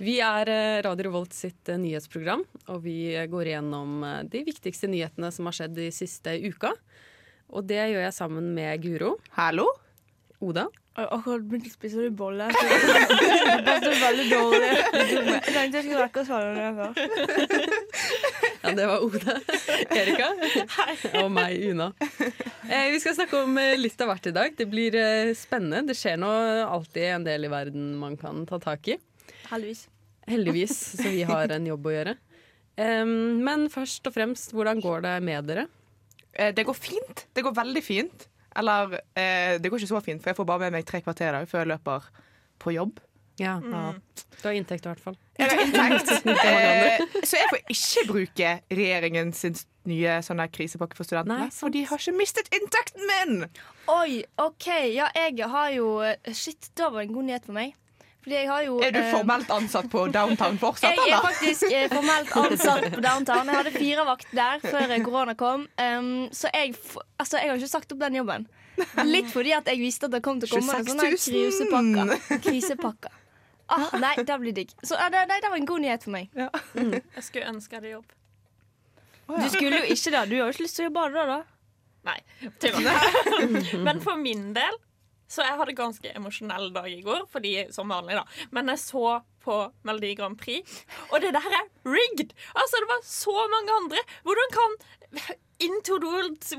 Vi er eh, Radio Revolt sitt eh, nyhetsprogram, og vi går igjennom eh, de viktigste nyhetene som har skjedd de siste uka. Og det gjør jeg sammen med Guro. Hallo? Oda. Akkurat begynte å spise bolle. Det er veldig dårlig. Jeg tenkte jeg skulle rekke å svare det før. Ja, det var Oda. Erika. Og meg, Una. Eh, vi skal snakke om eh, litt av hvert i dag. Det blir eh, spennende. Det skjer nå alltid en del i verden man kan ta tak i. Heldigvis. Heldigvis, så vi har en jobb å gjøre. Um, men først og fremst, hvordan går det med dere? Eh, Det går fint. Det går veldig fint. Eller eh, det går ikke så fint, for jeg får bare med meg tre kvarter i dag før jeg løper på jobb. Ja, Du har inntekt i hvert fall. Jeg har inntekt, eh, så jeg får ikke bruke regjeringens nye sånn krisepakke for studentene. Nei, for de har ikke mistet inntekten min! Oi, OK. Ja, jeg har jo Shit, det var en god nyhet for meg. Fordi jeg har jo Er du eh, formelt ansatt på downtown fortsatt, Jeg er faktisk eh, formelt ansatt på Downtown. Jeg hadde fire vakt der før eh, korona kom. Um, så jeg, altså, jeg har ikke sagt opp den jobben. Litt fordi at jeg visste at det kom til å komme en sånn her 26 000. krisepakke. krisepakke. Ah, nei, det blir digg. Så det, nei, det var en god nyhet for meg. Jeg skulle ønske jeg hadde jobb. Du skulle jo ikke det. Du har jo ikke lyst til å jobbe da, da. Nei. Men for min del så jeg hadde ganske emosjonell dag i går, fordi som vanlig, da. Men jeg så på Melodi Grand Prix, og det der er rigged! Altså, det var så mange andre. Hvordan kan Into the Woods,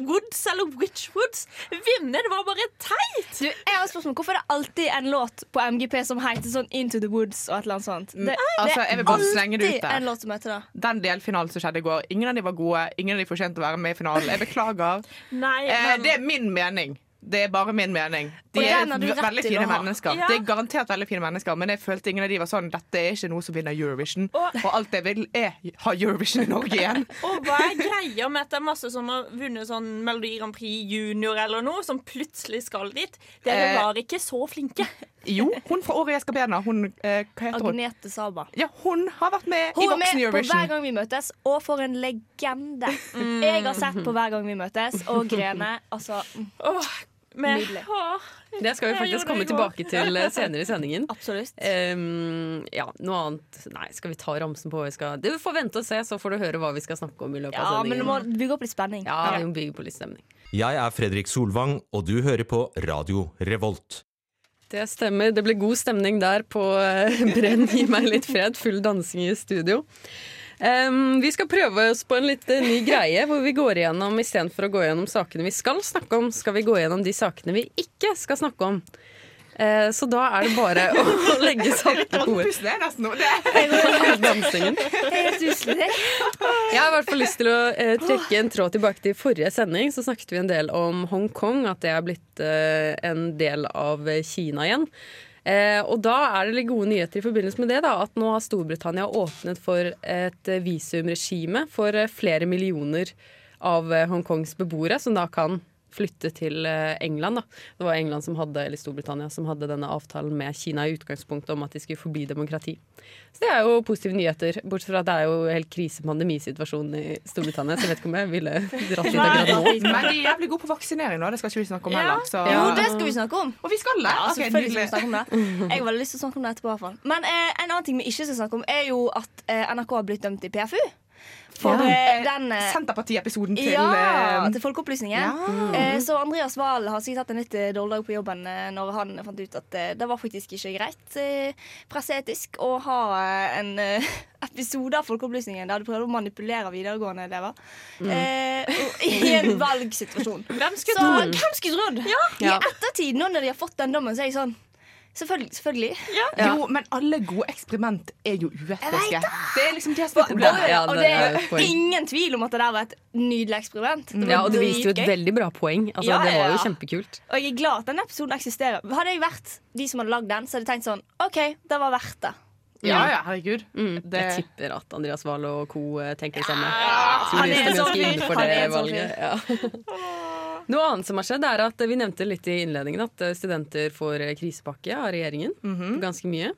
Eller eller Witchwoods vinne? Det var bare teit! Du, jeg har spørsmål. Hvorfor er det alltid en låt på MGP som heter sånn Into the Woods og et eller annet sånt? Det, Altså, jeg vil bare slenge det ut alltid der. en låt som heter det. Den delfinalen som skjedde i går, ingen av de var gode. Ingen av de fortjente å være med i finalen. Jeg beklager. Nei, Eh, det er min mening. Det er bare min mening. De er veldig fine mennesker. Ja. Det er garantert veldig fine mennesker, men jeg følte ingen av de var sånn Dette er ikke noe som vinner Eurovision. Og- Og alt jeg vil, er ha Eurovision i Norge igjen. Og hva er greia med at det er masse som har vunnet sånn Melodi Grand Prix Junior eller noe, som plutselig skal dit? Dere Eh, var ikke så flinke. Jo, hun fra Året jeg skal bena. hun eh, Hva heter hun? Agnete Saba. Ja, hun har vært med Hun i er med Voksen på Hver gang vi møtes, og for en legende. Jeg har sett på Hver gang vi møtes, og Grene. Altså, mm, Åh, med, Nydelig. åh, Det skal vi faktisk komme tilbake til eh, senere i sendingen. absolutt. Um, ja, noe annet Nei, skal vi ta ramsen på hva vi skal Du får vente og se, så får du høre hva vi skal snakke om i løpet Ja, av men du må bygge opp litt spenning. Ja, vi må bygge på litt stemning. Jeg er Fredrik Solvang, og du hører på Radio Revolt. Det stemmer. Det ble god stemning der på eh, Brenn gi meg litt fred. Full dansing i studio. Em, vi skal prøve oss på en litt eh, ny greie, hvor vi går igjennom istedenfor å gå gjennom sakene vi skal snakke om, skal vi gå gjennom de sakene vi ikke skal snakke om. Eh, så da er det bare å legge sakene på bordet. Pusten er nesten noe. Det Dansingen. Det er helt uselig. Jeg har i hvert fall lyst til å eh, trekke en tråd tilbake til forrige sending. Så snakket vi en del om Hongkong, at det er blitt en del av Kina igjen. Eh, og da er det litt gode nyheter i forbindelse med det. da, At nå har Storbritannia åpnet for et eh, visumregime for eh, flere millioner av eh, Hongkongs beboere, som da kan flytte til eh, England. da. Det var England som hadde, eller Storbritannia som hadde denne avtalen med Kina i utgangspunktet om at de skulle forby demokrati. Så det er jo positive nyheter, bortsett fra at det er jo helt krise pandemisituasjon i Storbritannia. Så jeg vet ikke om jeg ville dratt dit akkurat nå. Men de er jævlig gode på vaksinering nå. Det skal ikke vi snakke om Ja. heller. Så. Jo, det skal vi snakke om. Og vi skal det! Ja, okay, selvfølgelig skal vi snakke om det. Jeg har veldig lyst til å snakke om det etterpå. i hvert fall. Men eh, en annen ting vi ikke skal snakke om, er jo at eh, NRK har blitt dømt i PFU. For Ja. eh, den eh, Senterparti-episoden til ja, eh, til Folkeopplysningen. Ja. Eh, så Andreas Wahl har sikkert hatt en litt dårlig dag på jobben når han fant ut at det var faktisk ikke greit presseetisk å ha en episode av Folkeopplysningen der du prøvde å manipulere videregående elever eh, i en valgsituasjon. Hvem skulle trodd? hvem skulle trodd? I Ja. ettertid, nå når de har fått den dommen, så er jeg sånn Selvfølgelig. selvfølgelig. Jo, men alle gode eksperiment er jo uetiske. Det er liksom det som er Og, problemet. Ja, og det er jo ingen tvil om at det der var et nydelig eksperiment. Det var Ja, og det viste jo et veldig bra poeng. Altså, Ja, Det var jo ja. kjempekult. Og jeg er glad at den episoden eksisterer. Hadde jeg vært de som hadde lagd den, så hadde jeg tenkt sånn OK, det var verdt det. Ja, ja, herregud. Mm, Det- Jeg tipper at Andreas Wahl og co. tenker det samme. han er så sånn fyr. Han er så sånn. Ja. Noe annet som har skjedd, er at vi nevnte litt i innledningen at eh, studenter får eh, krisepakke av regjeringen. Ganske mye.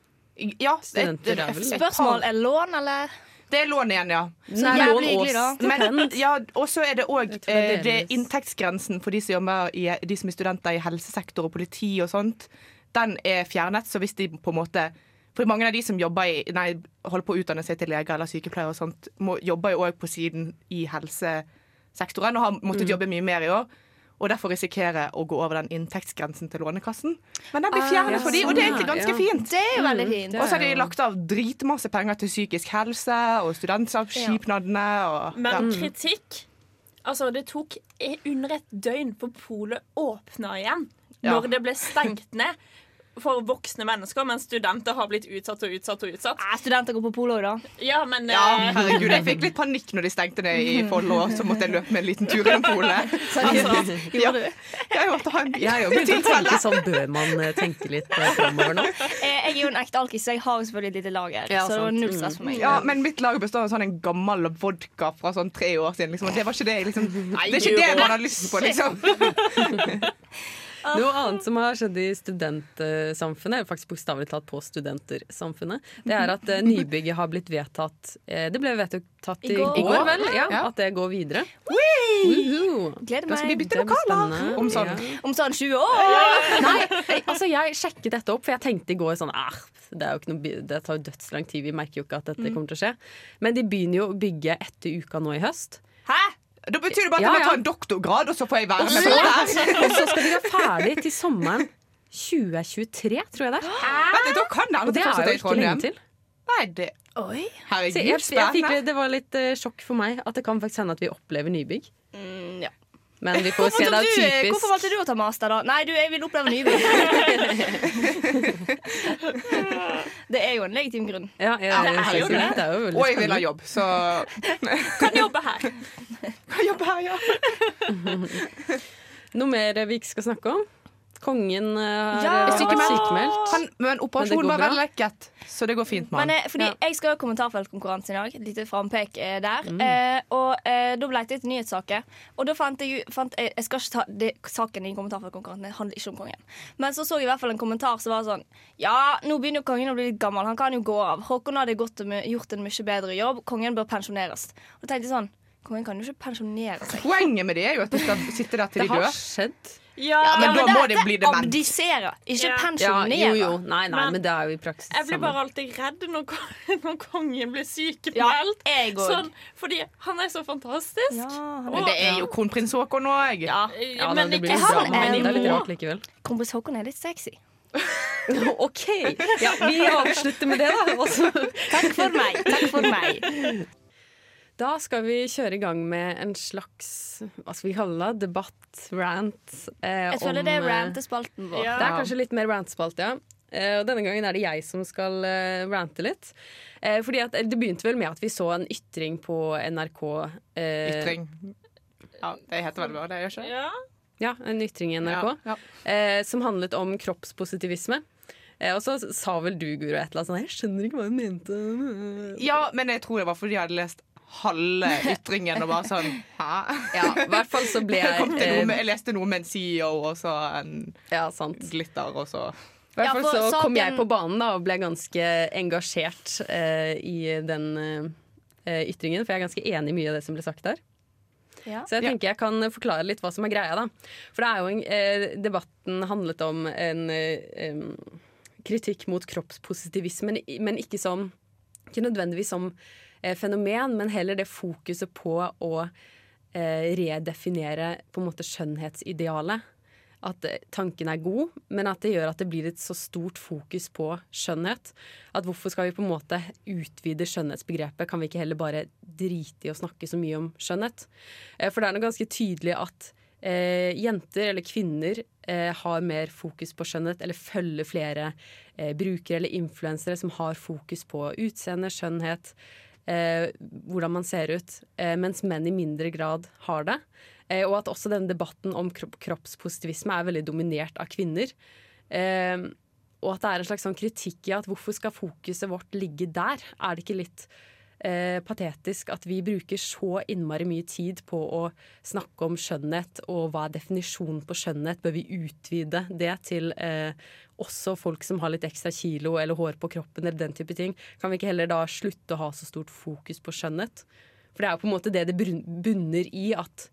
Ja, Studenter et, et Spørsmål er lån, eller? Det er lån igjen, ja. Ja, og så er det òg eh, inntektsgrensen for de som jobber i de som er studenter i helsesektor og politi og sånt. Den er fjernet, så hvis de på en måte For mange av de som jobber i, nei, holder på å utdanne seg til lege eller sykepleier og sånt, må, jobber jo òg på siden i helsesektoren og har måttet jobbe mye mer i år. Og derfor risikerer å gå over den inntektsgrensen til Lånekassen. Men den blir Ah, fjernet ja, for de, og det er egentlig ganske ja. fint. Det er jo veldig fint. Og så har de lagt av dritmasse penger til psykisk helse og studentsamskipnadene. Men kritikk Altså, det tok under et døgn for polet åpna igjen. Ja. Når det ble stengt ned for voksne mennesker, mens studenter har blitt utsatt og utsatt og utsatt. Nei, studenter går på polo, da. Ja, men Ja, eh, herregud, Jeg fikk litt panikk når de stengte ned i Follo, så måtte jeg løpe med en liten tur innom polet. Seriøst. Ja. Jeg måtte ha en Jeg har jo begynt å tenke sånn Bør man eh, tenke litt eh, framover nå? Eh, Jeg er jo en ekte alkis, så jeg har jo selvfølgelig et lite lager. Ja, så det var null stress for meg. ja, Men mitt lager består av sånn en gammel vodka fra sånn tre år siden. Liksom. og Det var ikke det liksom Det er ikke det man har lyst på, liksom. Noe annet som har skjedd i studentsamfunnet, eller faktisk bokstavelig talt på studentersamfunnet, det er at eh, nybygget har blitt vedtatt eh, Det ble vedtatt i I går. går, vel? Ja, Ja. At det går videre. Gleder meg. Da skal vi bytte lokaler om sånn. Ja. Om sånn 20 år! Nei, altså jeg sjekket dette opp, for jeg tenkte i går sånn ah, det, er jo ikke noe, det tar jo dødslang tid, vi merker jo ikke at dette kommer til å skje. Men de begynner jo å bygge etter uka nå i høst. Hæ? Da betyr det bare at Ja, jeg må ja. ta en doktorgrad, og så får jeg være med på det her. Og så skal de være ferdig til sommeren 2023, tror jeg det er. Da kan det Og hende det er fortsatt jo er i ikke lenge Trondheim. til. Nei, det Oi. Så Herregud, jeg, jeg fikk, det var litt uh, sjokk for meg at det kan faktisk hende at vi opplever nybygg. Mm, ja. Men vi får se. Det er typisk. hvorfor valgte du å ta master, da? Nei, du, jeg vil oppleve nybygg. det er jo en legitim grunn. Ja, jeg, det er jo det. det er jo Og jeg vil ha jobb, så kan jobbe her. Kan jobbe her, ja. Noe mer vi ikke skal snakke om? Kongen er har Ja, vært sykemeldt. Han, men operasjonen var vellykket, så det går fint med han. eh, fordi Ja. Jeg skal ha kommentarfeltkonkurranse i dag. Et lite frampek eh, der. Mm. Eh, og eh, Da ble jeg etter nyhetssaker. Og da fant jeg, fant jeg Jeg skal ikke ta det, Saken i kommentarfeltkonkurransen handler ikke om kongen. Men så så jeg i hvert fall en kommentar som var sånn Ja, nå begynner jo kongen å bli litt gammel. Han kan jo gå av. Håkon hadde gått gjort en mye bedre jobb. Kongen bør pensjoneres. Og da tenkte jeg sånn Kongen kan jo ikke pensjonere seg. Poenget med det er jo at de skal sitte der til Det de har skjedd. Ja, men da det- må det bli dement. Abdisere, ikke Ja. Ja, jo, jo. Nei, nei, Men- men det er jo i praksis Jeg blir bare alltid redd når, når kongen blir Ja, sykemeldt. sånn, fordi han er så fantastisk. Ja, han Men det er jo kronprins Håkon òg. Ja. Ja, men det blir ikke han men det er litt rart likevel. Kronprins Håkon er litt sexy. OK! Ja, vi avslutter med det, da. Takk for meg. Takk for meg. Da skal vi kjøre i gang med en slags hva skal vi kalle det, debatt, rant. Eh, Jeg føler om, det er eh, rantespalten vår. Ja. Det er kanskje litt mer rant-spalt, ja. Eh, og denne gangen er det jeg som skal eh, rante litt. Eh, fordi at, Det begynte vel med at vi så en ytring på NRK. eh, Ytring. Ja, det heter vel bare det, gjør ikke? Ja. Ja, en ytring i NRK. Ja, Eh, som handlet om kroppspositivisme. Eh, og så sa vel du, Guro, et eller annet sånn Jeg skjønner ikke hva hun mente. ja, men jeg tror det var fordi jeg hadde lest halve ytringen og bare sånn Hæ? Ja, i hvert fall så ble Jeg, jeg eh, med, jeg leste noe med en CEO og så en Ja, sant. glitter, og så I hvert fall ja, så kom saken- jeg på banen da og ble ganske engasjert eh, i den eh, ytringen. For jeg er ganske enig i mye av det som ble sagt der. Ja. Så jeg tenker jeg kan forklare litt hva som er greia. da For det er jo en, eh, debatten handlet om en eh, kritikk mot kroppspositivisme, men, men ikke som Ikke nødvendigvis som fenomen, men heller det fokuset på å eh, redefinere på en måte skjønnhetsidealet. At eh, tanken er god, men at det gjør at det blir et så stort fokus på skjønnhet. At hvorfor skal vi på en måte utvide skjønnhetsbegrepet? Kan vi ikke heller bare drite i å snakke så mye om skjønnhet? Eh, For det er noe ganske tydelig at eh, jenter eller kvinner eh, har mer fokus på skjønnhet, eller følger flere eh, brukere eller influensere som har fokus på utseende, skjønnhet, eh, hvordan man ser ut, eh, mens menn i mindre grad har det. Eh, og at også denne debatten om kropp, kroppspositivisme er veldig dominert av kvinner. Eh, og at det er en slags sånn kritikk i at hvorfor skal fokuset vårt ligge der? Er det ikke litt eh, patetisk at vi bruker så innmari mye tid på å snakke om skjønnhet, og hva er definisjonen på skjønnhet? Bør vi utvide det til eh, også folk som har litt ekstra kilo eller hår på kroppen eller den type ting? Kan vi ikke heller da slutte å ha så stort fokus på skjønnhet? For det er jo på en måte det det bunner i, at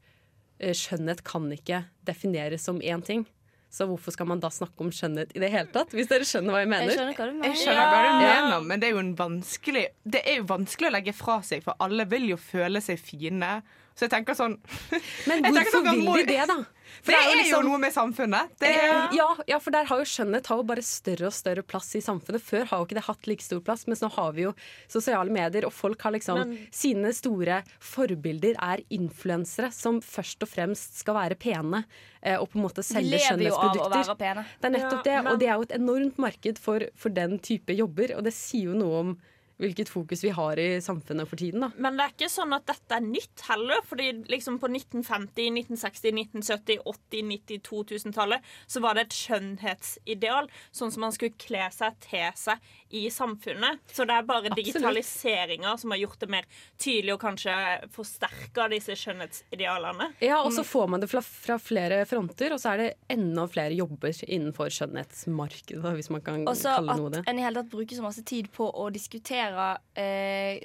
eh, skjønnhet kan ikke defineres som én ting. Så hvorfor skal man da snakke om skjønnhet i det hele tatt? Hvis dere skjønner hva jeg mener? Jeg skjønner hva du mener. Hva du Ja. mener, men det er jo en vanskelig Det er jo vanskelig å legge fra seg, for alle vil jo føle seg fine. Så jeg tenker sånn Men hvorfor sånn, vil de det, da? For Det er jo liksom- noe med samfunnet. Det Eh, er, ja, ja, for der har jo skjønnhet har jo bare større og større plass i samfunnet. Før har jo ikke det hatt like stor plass, mens nå har vi jo sosiale medier, og folk har liksom Men- Sine store forbilder er influensere som først og fremst skal være pene, eh, og på en måte selge skjønnhetsprodukter. Det er nettopp Ja, det, men- og det er jo et enormt marked for, for den type jobber, og det sier jo noe om hvilket fokus vi har i samfunnet for tiden, da. Men det er ikke sånn at dette er nytt heller. fordi liksom på 1950, 1960, 1970, 80, 90, 2000-tallet så var det et skjønnhetsideal. Sånn som man skulle kle seg til seg i samfunnet. Så det er bare Absolutt. digitaliseringa som har gjort det mer tydelig og kanskje forsterka disse skjønnhetsidealene. Ja, og så får man det fra, fra flere fronter, og så er det enda flere jobber innenfor skjønnhetsmarkedet, hvis man kan Også kalle det noe det. at en i hele tatt bruker så masse tid på å diskutere eh,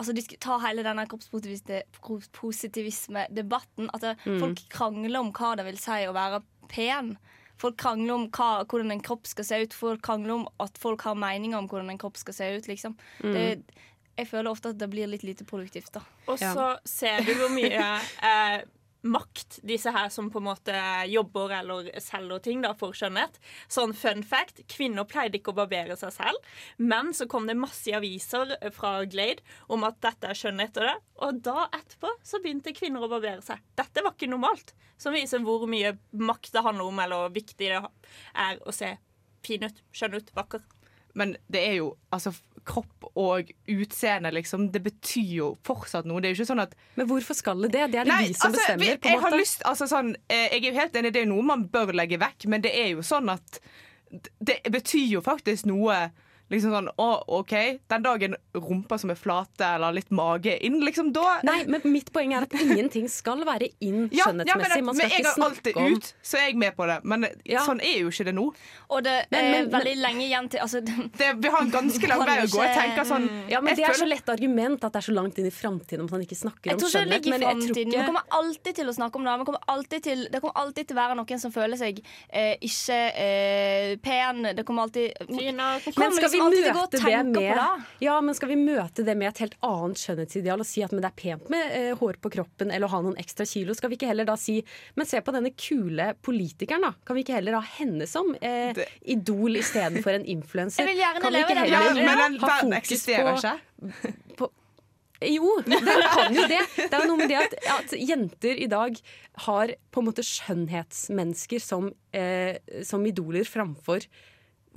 Altså de Ta hele denne kroppspositivisme-debatten. At altså, Mm. folk krangler om hva det vil si å være pen. Folk krangler om hva, hvordan en kropp skal se ut. Folk krangler om at folk har meninger om hvordan en kropp skal se ut. Liksom. Mm. Det, jeg føler ofte at det blir litt lite produktivt. da Og Ja. så ser du hvor mye eh, makt disse her som på en måte jobber eller selger ting da, for skjønnhet. Sånn fun fact, kvinner pleide ikke å barbere seg selv, men så kom det masse aviser fra Glade om at dette er skjønnhet og det, og da etterpå så begynte kvinner å barbere seg. Dette var ikke normalt. Som viser hvor mye makt det handler om, eller hvor viktig det er å se fin ut, skjønn ut, vakker. Men det er jo altså kropp og utseende, liksom. Det betyr jo fortsatt noe. Det er jo ikke sånn at Men hvorfor skal det det? Det er det Nei, vi som altså, bestemmer. på en jeg har måte. lyst, altså sånn, eh, jeg er jo helt enig, det er noe man bør legge vekk, men det er jo sånn at det betyr jo faktisk noe Liksom sånn, å, OK, den dagen rumpa som er flate eller litt mage inn, liksom da Nei, men mitt poeng er at ingenting skal være inn ja, ja, men, skjønnhetsmessig. Man skal men jeg ikke har alltid snakke om ut, så er jeg med på det. Men Ja. sånn er jo ikke det nå. Og det Men- er men- men- veldig lenge igjen til altså, Det, vi har en ganske lang vei å gå. Jeg tenker sånn Ja, men Det er så lett argument at det er så langt inn i framtiden at man ikke snakker Jeg om tror ikke det skjønnhet. ligger i Men jeg tror ikke Vi kommer alltid til å snakke om det. Vi kommer alltid til, det kommer alltid til å være noen som føler seg eh, ikke eh, pen. Det kommer alltid Fina. Men skal vi alltid gå og møte det med det. Ja, men skal vi møte det med et helt annet skjønnhetsideal og si at men det er pent med eh, hår på kroppen eller å ha noen ekstra kilo? Skal vi ikke heller da si men se på denne kule politikeren, da. Kan vi ikke heller ha henne som eh, Det- idol istedenfor en influenser? Kan vi ikke den ja, heller men den ha fokus på, på- Jo, den kan jo det. Det er noe med det at, at jenter i dag har på en måte skjønnhetsmennesker som, eh, som idoler framfor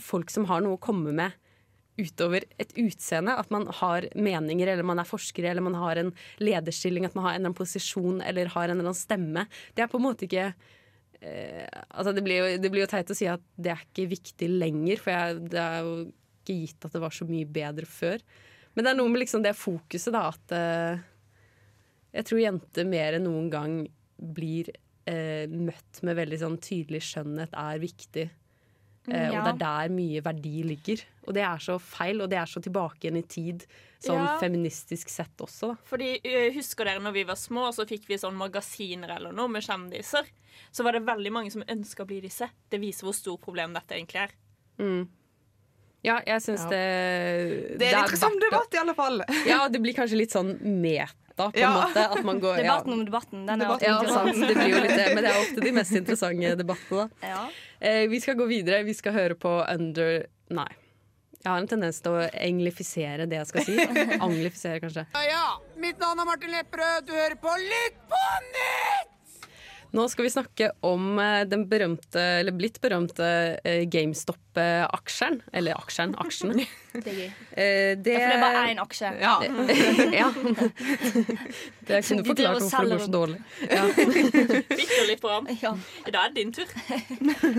folk som har noe å komme med utover et utseende. At man har meninger, eller man er forskere, eller man har en lederstilling, at man har en eller annen posisjon eller har en eller annen stemme. Det er på en måte ikke eh, altså det, blir jo, det blir jo teit å si at det er ikke viktig lenger, for jeg, det er jo ikke gitt at det var så mye bedre før. Men det er noe med liksom det fokuset, da, at eh, jeg tror jenter mer enn noen gang blir eh, møtt med veldig sånn tydelig skjønnhet er viktig. Eh, Og det er der mye verdi ligger. Og det er så feil, og det er så tilbake igjen i tid, sånn Ja. feministisk sett også. Da. Fordi Husker dere når vi var små, så fikk vi sånn magasiner eller noe med kjendiser? Så var det veldig mange som ønska å bli disse. Det viser hvor stort problem dette egentlig er. Ja, jeg syns Ja. det Det er en er interessant debatt, i alle fall. Ja, det blir kanskje litt sånn meta, på en Ja. måte. At man går ja. Debatten om debatten. Den er Debatten Ja, sant. Det blir jo litt det, men det er ofte de mest interessante debattene. Da. Ja. Eh, vi skal gå videre. Vi skal høre på Under Nei. Jeg har en tendens til å englifisere det jeg skal si. Anglifisere, kanskje. Ja, mitt navn er Martin Lepperød. Du hører på Lytt på nytt! Nå skal vi snakke om eh, den berømte, eller blitt berømte eh, GameStop-aksjeren. Eller aksjeren, aksjene. Det er gøy. Det, Ja, for det er bare én aksje. Ja. ja. Det De kunne driver forklart hvorfor det går så dårlig. Bikker litt på ham. Ja. I dag er det din tur.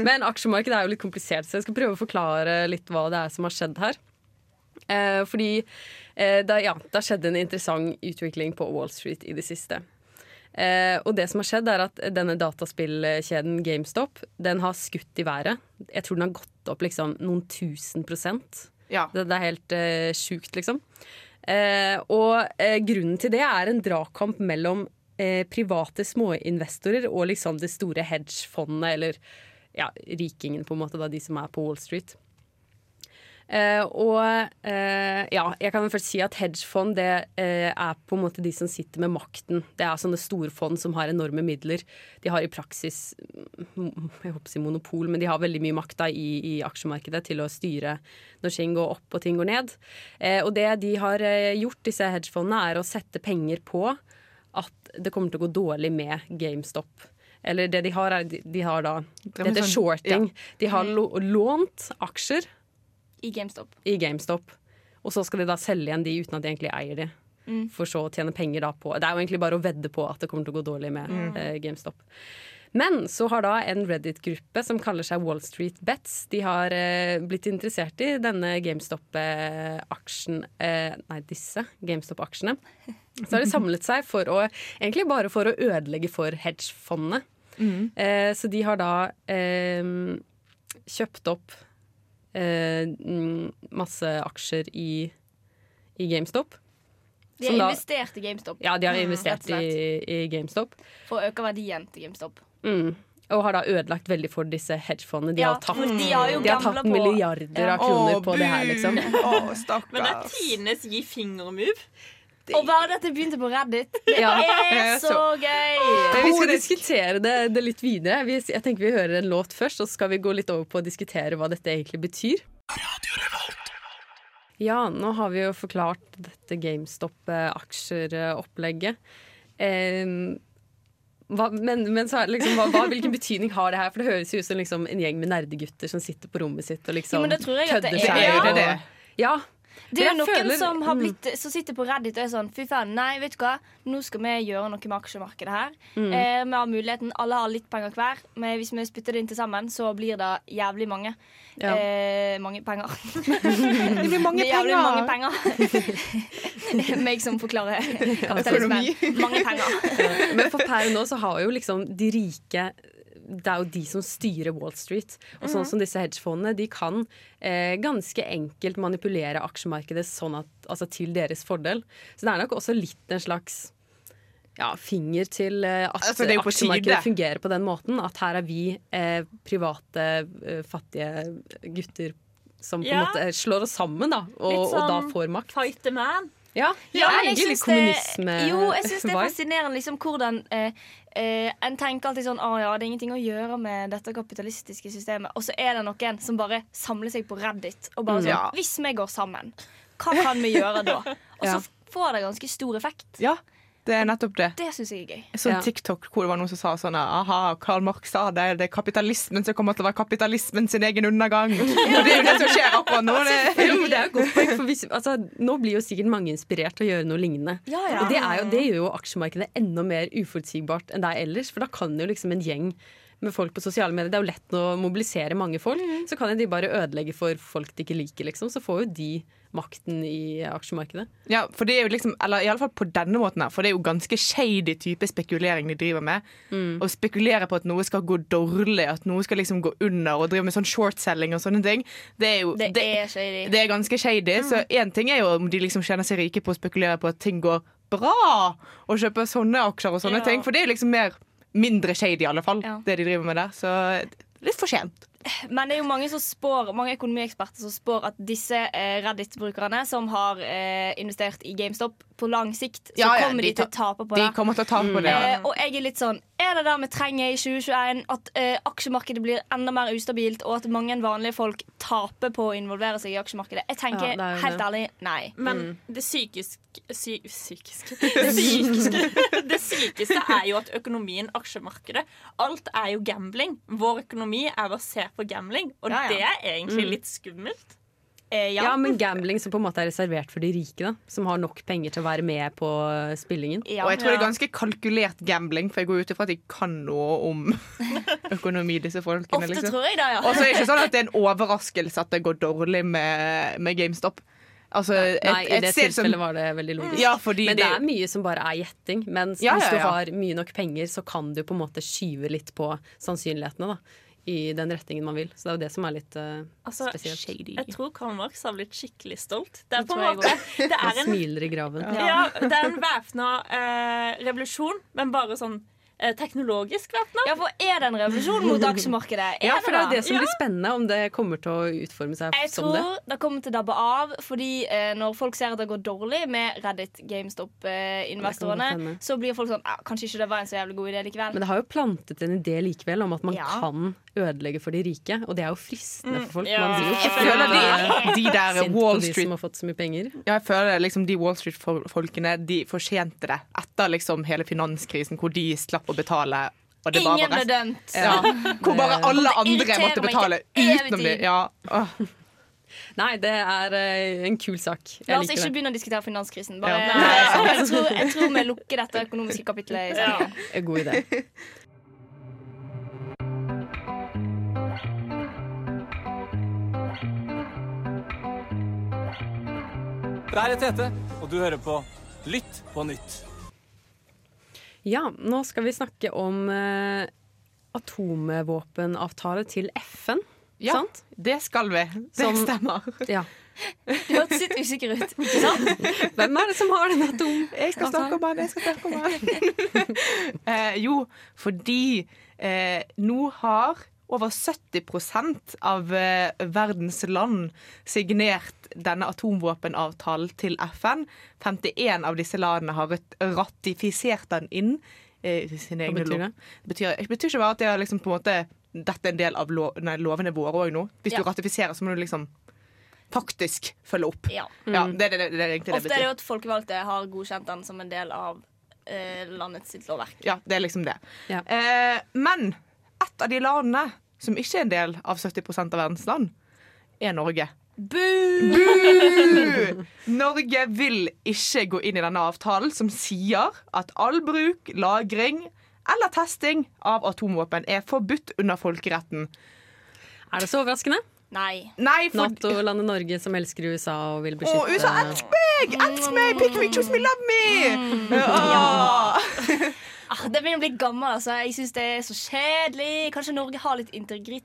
Men aksjemarkedet er jo litt komplisert, så jeg skal prøve å forklare litt hva det er som har skjedd her. Eh, fordi eh, det, ja, det har skjedd en interessant utvikling på Wall Street i det siste. Eh, og det som har skjedd er at denne dataspillkjeden GameStop Den har skutt i været. Jeg tror den har gått opp liksom noen tusen prosent. Ja. Det, det er helt eh, sjukt, liksom. Eh, og eh, grunnen til det er en dragkamp mellom eh, private småinvestorer og liksom det store hedgefondet, eller ja, rikingen, på en måte, da, de som er på Wall Street. Eh, og eh, ja, jeg kan først si at hedgefond det eh, er på en måte de som sitter med makten. Det er sånne storfond som har enorme midler. De har i praksis mm, jeg håper å si monopol, men de har veldig mye makt da, i, i aksjemarkedet til å styre når ting går opp og ting går ned. Eh, og det de har gjort, disse hedgefondene, er å sette penger på at det kommer til å gå dårlig med GameStop. Eller det de har, er de, har da Det med heter sånn- shorting. De har lo lånt aksjer I GameStop. i GameStop. Og så skal de da selge igjen de uten at de egentlig eier de. For så å tjene penger da på Det er jo egentlig bare å vedde på at det kommer til å gå dårlig med eh, GameStop. Men så har da en Reddit-gruppe som kaller seg Wall Street Bets, de har eh, blitt interessert i denne GameStop-aksjen eh, Nei, disse GameStop-aksjene. Så har de samlet seg for å Egentlig bare for å ødelegge for hedgefondene. Eh, så de har da eh, kjøpt opp eh, mm, masse aksjer i, i GameStop. De har da- investert i GameStop Ja, de har Mm, investert mm, i, i GameStop. for å øke verdien til GameStop. Mm. Og har da ødelagt veldig for disse hedgefondene. De Ja, har tatt, de har jo de har tatt på- milliarder av kroner på det her, liksom. Å, Men det er. Tines gi finger-move. Og bare dette begynte på Reddit. Det Ja. er så gøy! Men vi skal diskutere det, det litt videre. Vi, jeg tenker vi hører en låt først, og så skal vi gå litt over på å diskutere hva dette egentlig betyr. Ja, nå har vi jo forklart dette GameStop-aksjeropplegget. Eh, hva, men, men så liksom, hva, hva, hvilken betydning har det her? For det høres jo ut som liksom, en gjeng med nerdegutter som sitter på rommet sitt og liksom Ja, men det tror jeg at det kødder er. seg. Det er det. Ja. Det er jo noen føler- som, har mm. blitt, som sitter på Reddit og er sånn Fy faen, nei, vet du hva, nå skal vi gjøre noe med aksjemarkedet her. Mm. Eh, vi har muligheten, alle har litt penger hver, men hvis vi spytter det inn til sammen, så blir det jævlig mange. Ja. Eh, mange penger. Det blir mange Det er jævlig mange penger. penger. Meg som forklarer kapitalismen. Mange penger. Men for per nå så har jo liksom de rike det er jo de som styrer Wall Street. Og sånn som disse hedgefondene, de kan eh, ganske enkelt manipulere aksjemarkedet sånn at, altså til deres fordel. Så det er nok også litt en slags ja, finger til eh, at Altså, aksjemarkedet fungerer på den måten. At her er vi eh, private, eh, fattige gutter som på en Ja. måte slår oss sammen, da, og, Litt og da sånn får makt. Fight the man. Ja, Ja, det er egentlig litt det- Jo, jeg syns det er fascinerende liksom, hvordan eh, eh, En tenker alltid sånn Å ja, det er ingenting å gjøre med dette kapitalistiske systemet. Og så er det noen som bare samler seg på Reddit og bare sånn Ja. Hvis vi går sammen, hva kan vi gjøre da? Og så Ja. får det ganske stor effekt. Ja, det er nettopp det. Det syns jeg er gøy. Jeg så en TikTok hvor det var noen som sa sånn Aha, Karl Marx sa det, det er kapitalismen som kommer til å være kapitalismen sin egen undergang. Og det er jo det som skjer akkurat nå. Det. Jo, men det er jo godt poeng, for hvis, altså, Nå blir jo sikkert mange inspirert til å gjøre noe lignende. Ja, ja. Og det, er jo, det gjør jo aksjemarkedet enda mer uforutsigbart enn det er ellers. For da kan jo liksom en gjeng med folk på sosiale medier Det er jo lett å mobilisere mange folk. Så kan de bare ødelegge for folk de ikke liker, liksom. Så får jo de makten i aksjemarkedet. Ja, for det er jo liksom, eller i alle fall på denne måten her, for det er jo ganske shady type spekulering de driver med. Å spekulere på at noe skal gå dårlig, at noe skal liksom gå under, og drive med sånn shortselling og sånne ting, det er jo Det er shady. det er ganske shady. Så én ting er jo om de liksom tjener seg rike på å spekulere på at ting går bra, og kjøpe sånne aksjer og sånne Ja. ting, for det er jo liksom mer mindre shady i alle fall, Ja. det de driver med der. Så litt for sent. Men det er jo mange som spår Mange økonomieksperter som spår at disse eh, Reddit-brukerne som har eh, investert i GameStop, på lang sikt så Ja, ja, kommer de de, til å tape på De det. kommer til å tape på det. Eh, Ja. og jeg er litt sånn er det det vi trenger i 2021? At eh, aksjemarkedet blir enda mer ustabilt, og at mange vanlige folk taper på å involvere seg i aksjemarkedet? Jeg tenker Ja, helt det. ærlig nei. Men det psykiske sy, psykiske det, psykiske det sykeste er jo at økonomien, aksjemarkedet Alt er jo gambling. Vår økonomi er basert på gambling, og Ja, ja. det er egentlig litt skummelt. Eh, Ja. ja. men gambling som på en måte er reservert for de rike, da. Som har nok penger til å være med på spillingen. Ja. Og jeg tror det er ganske kalkulert gambling, for jeg går ut ifra at de kan noe om økonomi, disse folkene. Ofte Liksom. tror jeg det, ja. Og så er det ikke sånn at det er en overraskelse at det går dårlig med, med GameStop. Altså, et, Nei, i det tilfellet som- var det veldig logisk. Ja, fordi Men det det- er mye som bare er gjetting. Men Ja, hvis ja, du har mye nok penger, så kan du på en måte skyve litt på sannsynlighetene da, i den retningen man vil. Så det er jo det som er litt uh, Altså, spesielt. jeg tror Karl Marx har blitt skikkelig stolt. Det er Det på en måte Det er en, smiler i graven. ja, det er en væpna uh, revolusjon, men bare sånn eh, teknologisk væpna. Ja, for er det en revolusjon mot aksjemarkedet? Er Ja, for det er jo det som blir spennende, om det kommer til å utforme seg Jeg som det. Jeg tror det kommer til å dabbe av, fordi eh, når folk ser at det går dårlig med Reddit, GameStop-investorene, hende. så blir folk sånn ah, Kanskje ikke det var en så jævlig god idé likevel. Men det har jo plantet en idé likevel om at man Ja. kan ødelegge for de rike. Og det er jo fristende for folk. ja. Man blir jo Jeg føler eh, de, de der Wall Street de som har fått så mye penger. Ja, jeg føler liksom De Wall Street-folkene De fortjente det etter liksom hele finanskrisen, hvor de slapp å betale. Og det Ingen ble dømt. Ja, hvor bare alle andre måtte betale utenom de. Ja. Nei, det er eh, en kul sak. La oss ikke det. begynne å diskutere finanskrisen. Bare, Ja. jeg, tror, jeg tror vi lukker dette økonomiske kapitlet i. En God idé. Det er Tete, og du hører på Lytt på nytt. Ja, nå skal vi snakke om eh, atomvåpenavtale til FN. Ja, Sant? det skal vi. Det Som- stemmer. Ja. Du hørtes litt usikker ut. Ikke sant? Hvem er det som har den atom... Jeg skal snakke om han, jeg skal snakke om han. eh, jo, fordi eh, nå har over 70% av eh, verdens land signert denne atomvåpenavtalen til FN. 51 av disse landene har ratifisert den inn. eh, i sine egne lov. det? Det betyr, det betyr ikke bare at det er liksom på en måte dette er en del av lov, nei, lovene våre òg nå. Hvis Ja. du ratifiserer, så må du liksom faktisk følge opp. Ja. Ja, det, det, det, det er egentlig det Ofte er det jo at folkevalgte har godkjent den som en del av eh, landets sitt lovverk. Ja, det er liksom det. Ja. Eh, men et av de landene som ikke er en del av 70% av verdens land, er Norge. Bu! Norge vil ikke gå inn i denne avtalen som sier at all bruk, lagring eller testing av atomvåpen er forbudt under folkeretten. Er det så overraskende? Nei. Nei, for Nato-landet Norge som elsker USA og vil beskytte Å, USA, elsk meg! Elsk meg! Pick me, choose me, love me! Ja. Ah, det begynner å bli gammel. Altså. Jeg syns det er så kjedelig. Kanskje Norge har litt integritet.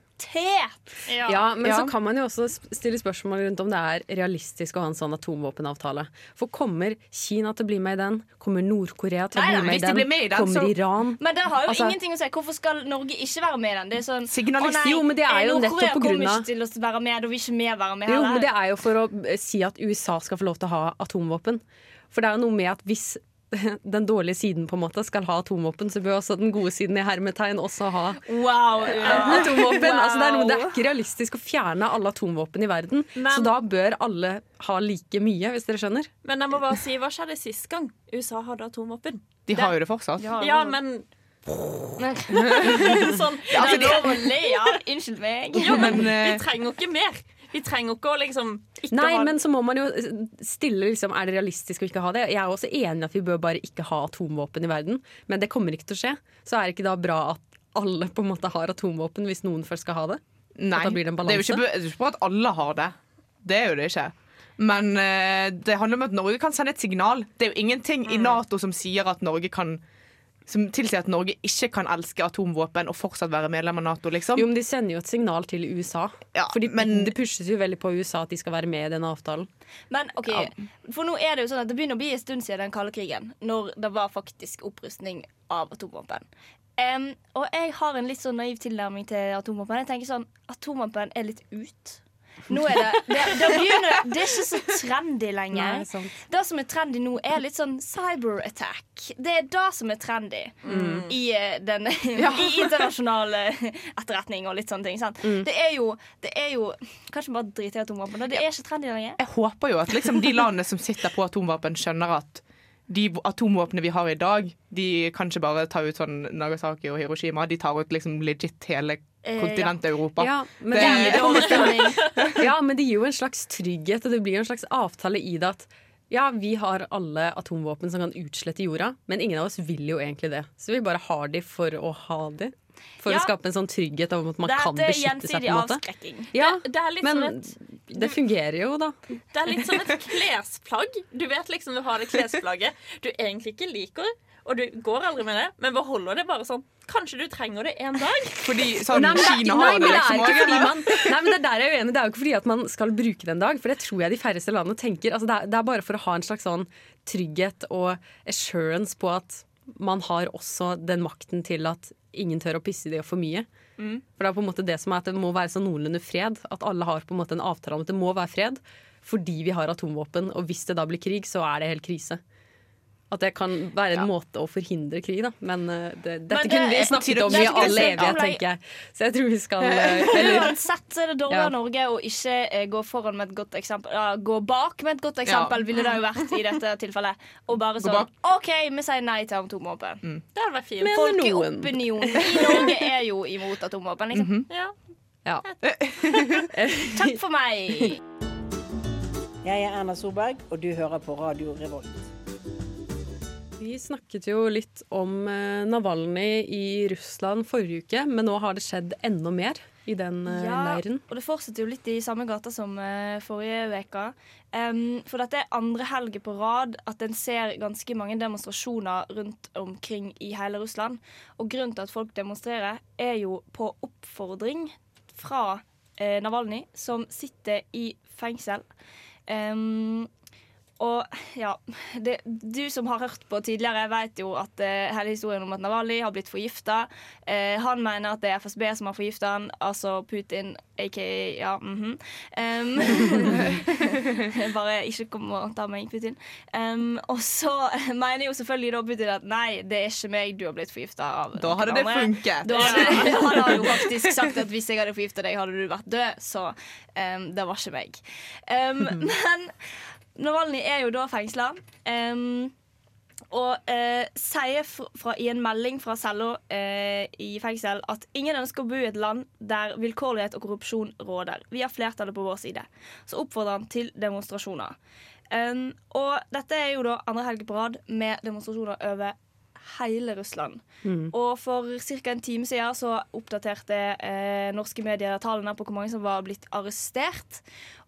Ja, men Ja. så kan man jo også stille spørsmål rundt om det er realistisk å ha en sånn atomvåpenavtale. For kommer Kina til å bli med i den? Kommer Nord-Korea til å bli med i de den? blir med i den, kommer så- Iran? Men det har jo Altså- ingenting å si. Hvorfor skal Norge ikke være med i den? Det er sånn, Signalist- å nei, Jo, men det er jo nettopp på grunn kommer ikke til å være med, da vil ikke vi være med Jo, men det er jo for å si at USA skal få lov til å ha atomvåpen. For det er jo noe med at hvis den dårlige siden på en måte skal ha atomvåpen, så bør også den gode siden i hermetegn også ha Wow, ja. atomvåpen. Altså, det, er noe, det er ikke realistisk å fjerne alle atomvåpen i verden. Men- Så da bør alle ha like mye, hvis dere skjønner. Men jeg må bare si, hva skjedde sist gang USA hadde atomvåpen? De har jo det fortsatt. Ja, men Men, sånn det er lov å le, ja. Unnskyld meg. Jo, men Men, eh, vi trenger ikke mer. Vi trenger ikke å liksom ikke Nei, ha men så må man jo stille liksom, Er det realistisk å ikke ha det? Jeg er også enig i at vi bør bare ikke ha atomvåpen i verden, men det kommer ikke til å skje. Så er det ikke da bra at alle på en måte har atomvåpen hvis noen først skal ha det? Nei, det det er jo ikke, bra er ikke bare at alle har det. Det er jo det ikke. Men eh, det handler om at Norge kan sende et signal. Det er jo ingenting Mm. i Nato som sier at Norge kan som tilsier at Norge ikke kan elske atomvåpen og fortsatt være medlem av Nato. liksom. Jo, men De sender jo et signal til USA. Ja, Fordi men- Det pushes jo veldig på USA at de skal være med i den avtalen. Men ok, for nå er det jo sånn at det begynner å bli en stund siden den kalde krigen, når det var faktisk opprustning av atomvåpen. Um, og jeg har en litt sånn naiv tilnærming til atomvåpen. Jeg tenker sånn, Atomvåpen er litt ut. Nå er det, det, det, begynner, det er ikke så trendy lenger. Nei, sant. Det som er trendy nå, er litt sånn cyber-attack. Det er det som er trendy Mm. i, den, ja. i internasjonal eh, etterretning og litt sånne ting. Sant? Mm. Det er jo, det er jo Kanskje bare drite i atomvåpen. Det er ikke trendy lenger. Jeg håper jo at liksom de landene som sitter på atomvåpen, skjønner at de atomvåpnene vi har i dag, de kan ikke bare ta ut sånn Nagasaki og Hiroshima. De tar ut liksom legit hele Eh, kontinentet Europa. Ja, men Det- det, Det er ja, men det gir jo en slags trygghet, og det blir jo en slags avtale i det at ja, vi har alle atomvåpen som kan utslette jorda, men ingen av oss vil jo egentlig det. Så vi bare har de for å ha de. For Ja. å skape en sånn trygghet om at man kan Dette er beskytte seg. på en måte avskrekking. Ja, Det er litt men sånn et det fungerer jo, da. Det er litt som et klesplagg. Du vet liksom du har det klesplagget du egentlig ikke liker, og du går aldri med det, men beholder det bare sånn. Kanskje du trenger det en dag? Fordi sånn Nei, Kina har det liksom man, nei, men det er jeg uenig. Det er jo ikke fordi at man skal bruke det en dag, for det tror jeg de færreste landene tenker. Altså, det, er, det er bare for å ha en slags sånn trygghet og assurance på at man har også den makten til at ingen tør å pisse i det for mye. For det er på en måte det som er at det må være sånn noenlunde fred. At alle har på en måte en avtale om at det må være fred fordi vi har atomvåpen. Og hvis det da blir krig, så er det helt krise. At det kan være en måte å forhindre krig, da. Men eh, det, dette Men det kunne vi snakket om det i all evighet, tenker jeg. Så jeg tror vi skal eh, Uansett er det dårlig Ja. Norge å ikke eh, gå foran med et godt eksempel ja, Gå bak med et godt eksempel, Ja. ville det jo vært i dette tilfellet. Og bare sånn. OK, vi sier nei til atomvåpen. Det hadde vært fint. Folkeopinionen i Norge er jo imot atomvåpen, liksom. Ja. Ja. Takk for meg. Jeg er Erna Solberg, og du hører på Radio Revolt. Vi snakket jo litt om eh, Navalny i Russland forrige uke, men nå har det skjedd enda mer i den eh, Ja, leiren. og det fortsetter jo litt i samme gata som eh, forrige uke. Um, for dette er andre helger på rad at en ser ganske mange demonstrasjoner rundt omkring i hele Russland. Og grunnen til at folk demonstrerer, er jo på oppfordring fra eh, Navalny, som sitter i fengsel. Em, og ja, det, du som har hørt på tidligere, vet jo at eh, hele historien om at Navalny har blitt forgifta. Eh, han mener at det er FSB som har forgifta han, altså Putin, aka ja, mhm. um, bare ikke kom og ta meg, Putin. Um, og så mener jo selvfølgelig da Putin at nei, det er ikke meg du har blitt forgifta av. Da hadde det funket. Da hadde, han har jo faktisk sagt at hvis jeg hadde forgifta deg, hadde du vært død. Så um, det var ikke meg. Men Navalny er jo da fengsla. Um, og eh, sier fra, i en melding fra cella eh, i fengsel at ingen ønsker å bo i et land der vilkårlighet og korrupsjon råder. Vi har flertallet på vår side. Så oppfordrer han til demonstrasjoner. Um, og dette er jo da andre helg på rad med demonstrasjoner over hele Russland. Og for ca. en time siden så oppdaterte eh, norske medier tallene på hvor mange som var blitt arrestert.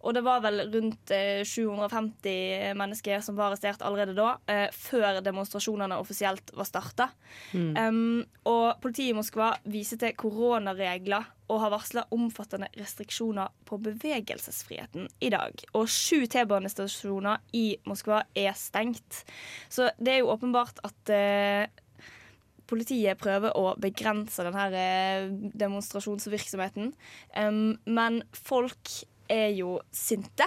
Og det var vel rundt eh, 750 mennesker som var arrestert allerede da, eh, før demonstrasjonene offisielt var starta. Um, og politiet i Moskva viser til koronaregler og har varsla omfattende restriksjoner på bevegelsesfriheten i dag. Og sju T-banestasjoner i Moskva er stengt. Så det er jo åpenbart at eh, politiet prøver å begrense denne eh, demonstrasjonsvirksomheten. Um, men folk er jo sinte.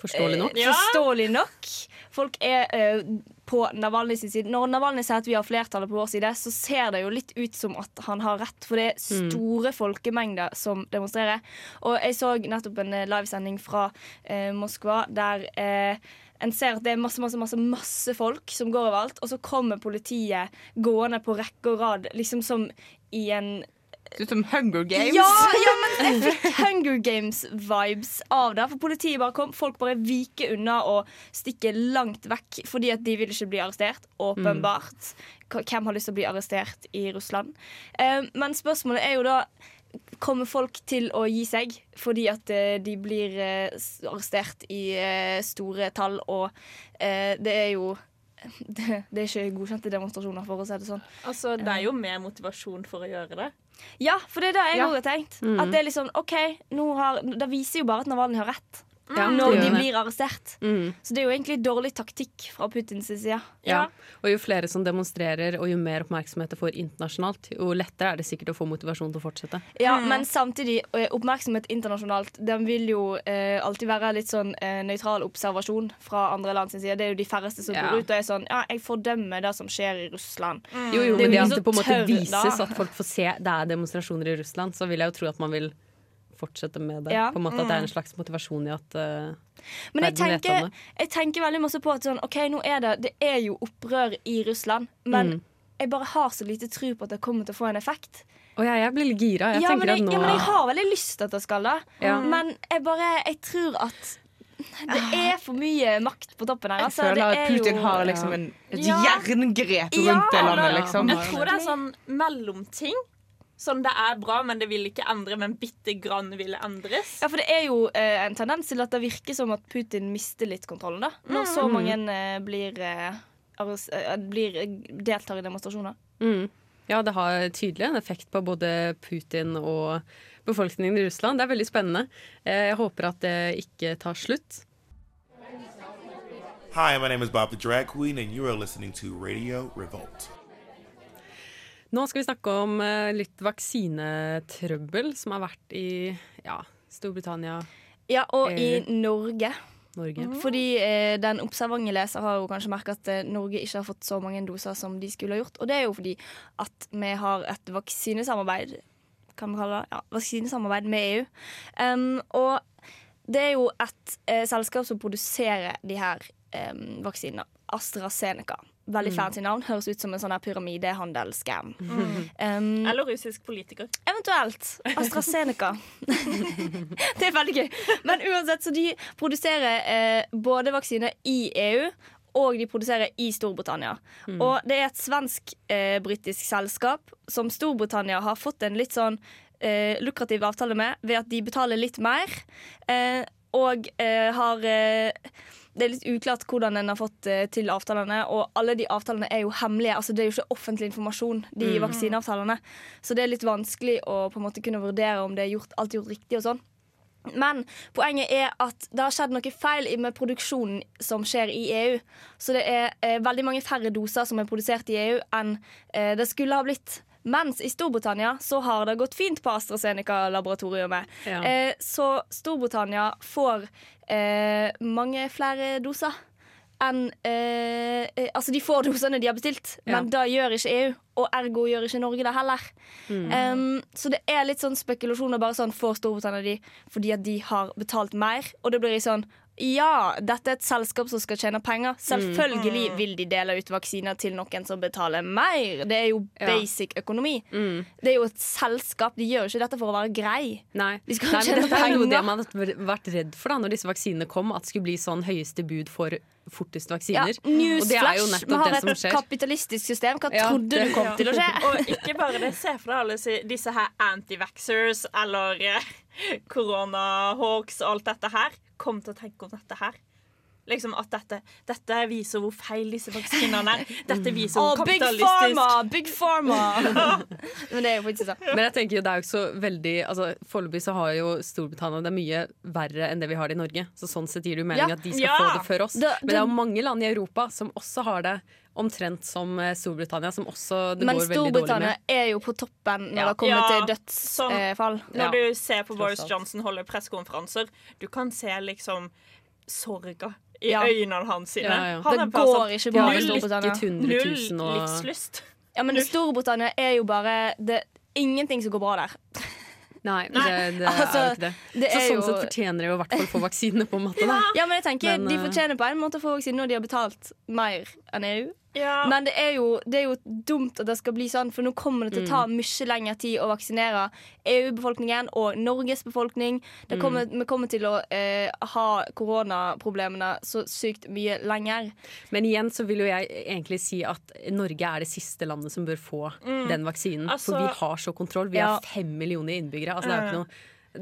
Forståelig nok. Eh, Forståelig nok. Folk er eh, på Navalny sin side. Når Navalny sier at vi har flertallet på vår side, så ser det jo litt ut som at han har rett, for det er store folkemengder som demonstrerer. Og jeg så nettopp en eh, livesending fra eh, Moskva der eh, en ser at det er masse, masse, masse, masse folk som går overalt, og så kommer politiet gående på rekke og rad, liksom som i en ser ut som Hunger Games. ja, ja, jeg fikk Hunger Games-vibes av det. For politiet bare kom, folk bare viker unna og stikker langt vekk fordi at de vil ikke bli arrestert. Åpenbart. Hvem har lyst til å bli arrestert i Russland? Eh, men spørsmålet er jo da Kommer folk til å gi seg fordi at eh, de blir eh, arrestert i store tall, og det er jo det, det er ikke godkjente demonstrasjoner, for å si det sånn. Altså, det er jo mer motivasjon for å gjøre det. Ja, for det er det jeg Ja. har tenkt. At det er sånn OK, nå har, det viser jo bare at Navalny har rett. Ja, når de blir arrestert. Mm. Så det er jo egentlig dårlig taktikk fra Putins side. Ja. Og jo flere som demonstrerer, og jo mer oppmerksomhet det får internasjonalt, jo lettere er det sikkert å få motivasjon til å fortsette. Ja, Men samtidig, eh, oppmerksomhet internasjonalt Den vil jo eh, alltid være litt sånn eh, nøytral observasjon fra andre land sin side. Det er jo de færreste som Ja. går ut og er sånn Ja, jeg fordømmer det som skjer i Russland. Jo, jo, er men det at som det på en måte vises at folk får se det er demonstrasjoner i Russland, så vil jeg jo tro at man vil fortsette med det. Ja. På en måte At det er Mm. en slags motivasjon i at uh, Men jeg tenker, jeg tenker veldig masse på at sånn, OK, nå er det Det er jo opprør i Russland, men Mm. jeg bare har så lite tro på at det kommer til å få en effekt. Å jeg, jeg blir litt gira. Jeg ja, tenker jeg, at nå ja, men jeg har veldig lyst til at det skal det. Ja. Men jeg bare Jeg tror at det er for mye makt på toppen her. Jeg Altså, føler det at er Putin jo, har liksom en, et Ja. jerngrep rundt Ja, det landet, liksom. Jeg tror det er sånn mellomting. Sånn det er bra, men det vil ikke endre, men bitte grann vil endres. Ja, for det er jo eh, en tendens til at det virker som at Putin mister litt kontrollen, da. Når så Mm. mange eh, blir, eh, eh, blir deltar i demonstrasjoner. Mm. Ja, det har tydelig en effekt på både Putin og befolkningen i Russland. Det er veldig spennende. Eh, Jeg håper at det ikke tar slutt. Hi, my name is Bob the Drag Queen, and you are listening to Radio Revolt. Nå skal vi snakke om eh, litt vaksinetrøbbel som har vært i ja, Storbritannia, Ja, og i Eh, Norge. Norge. Fordi eh, den observante leser har jo kanskje merka at eh, Norge ikke har fått så mange doser som de skulle ha gjort. Og det er jo fordi at vi har et vaksinesamarbeid kan vi kalle det, ja, vaksinesamarbeid med EU. Um, og det er jo et eh, selskap som produserer de her um, vaksinene. AstraZeneca. Veldig Mm. fancy navn. Høres ut som en sånn pyramidehandelscam. Mm. Um, Eller russisk politiker. Eventuelt. AstraZeneca. det er veldig gøy. Men uansett, så de produserer eh, både vaksine i EU og de produserer i Storbritannia. Mm. Og det er et svensk-britisk selskap som Storbritannia har fått en litt sånn eh, lukrativ avtale med ved at de betaler litt mer. Eh, og eh, har eh, Det er litt uklart hvordan en har fått eh, til avtalene, og alle de avtalene er jo hemmelige. Altså Det er jo ikke offentlig informasjon, de Mm. vaksineavtalene. Så det er litt vanskelig å på en måte kunne vurdere om det er gjort, alt gjort riktig og sånn. Men poenget er at det har skjedd noe feil med produksjonen som skjer i EU. Så det er eh, veldig mange færre doser som er produsert i EU enn eh, det skulle ha blitt. Mens i Storbritannia så har det gått fint på AstraZeneca-laboratoriet. Ja. Eh, så Storbritannia får mange flere doser enn eh, eh, Altså, de får dosene de har bestilt, Ja. men det gjør ikke EU. Og ergo gjør ikke Norge det heller. Mm. Um, så det er litt sånn spekulasjoner bare sånn for Storbritannia de fordi at de har betalt mer? Og det blir sånn Ja, dette er et selskap som skal tjene penger. Selvfølgelig Mm. vil de dele ut vaksiner til noen som betaler mer. Det er jo Ja. basic økonomi. Mm. Det er jo et selskap. De gjør jo ikke dette for å være grei. Nei. De Nei, men dette er jo det man har vært redd for da når disse vaksinene kom, at det skulle bli sånn høyeste bud for forteste vaksiner. og det er jo Newsflash. Vi nettopp har det som et kapitalistisk system. Hva Ja, trodde det- du kom til å skje? Og ikke bare det. Se for deg alle disse her antivaxers eller eh, koronahawks og alt dette her. Kom til å tenke om dette her. Liksom at dette, dette viser hvor feil disse vaksinene er. Dette viser hvor oh, kapitalistisk Pharma! Big Pharma! Men det er jo faktisk sånn. Men jeg tenker jo det er jo ikke så veldig altså, Foreløpig så har jo Storbritannia det mye verre enn det vi har det i Norge. Så sånn sett gir det jo mening Ja. at de skal Ja. få det før oss. Det- Men det er jo mange land i Europa som også har det omtrent som eh, Storbritannia, som også det Men går veldig dårlig med. Men Storbritannia er jo på toppen når Ja. det kommer Ja, til dødsfall. Når Ja. du ser på Boris. Johnson holde pressekonferanser, du kan se liksom sorga i Ja. øynene hans sine. Ja, ja. Han Det er går sånn, ikke bra i Storbritannia. Null og livslyst. Ja, men Storbritannia er jo bare Det er ingenting som går bra der. Nei, det, det er Altså, jo ikke det. det så er sånn jo- sett fortjener de i hvert fall få vaksine, på en måte. Da. Ja, men jeg tenker Men, De eh, fortjener på en måte å få vaksine når de har betalt mer enn EU. Ja. Men det er, jo, det er jo dumt at det skal bli sånn, for nå kommer det til å ta Mm. mye lengre tid å vaksinere EU-befolkningen og Norges befolkning. Det Mm. Vi kommer til å eh, ha koronaproblemene så sykt mye lenger. Men igjen så vil jo jeg egentlig si at Norge er det siste landet som bør få Mm. den vaksinen. Altså- for vi har så kontroll. Vi Ja. har fem millioner innbyggere. Altså, det, er jo ikke noe,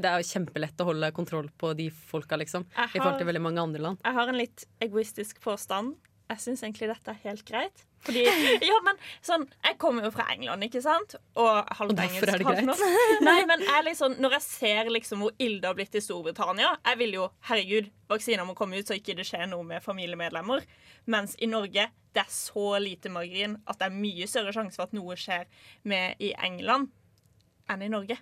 det er jo kjempelett å holde kontroll på de folka, liksom. Har, I forhold til veldig mange andre land. Jeg har en litt egoistisk påstand. Jeg syns egentlig dette er helt greit. Fordi, ja, men sånn, Jeg kommer jo fra England, ikke sant? Og Og derfor er det greit. Nei, men jeg liksom, Når jeg ser liksom hvor ille det har blitt i Storbritannia Jeg vil jo, herregud, vaksiner må komme ut så ikke det skjer noe med familiemedlemmer. Mens i Norge det er så lite margin at det er mye større sjanse for at noe skjer med i England enn i Norge.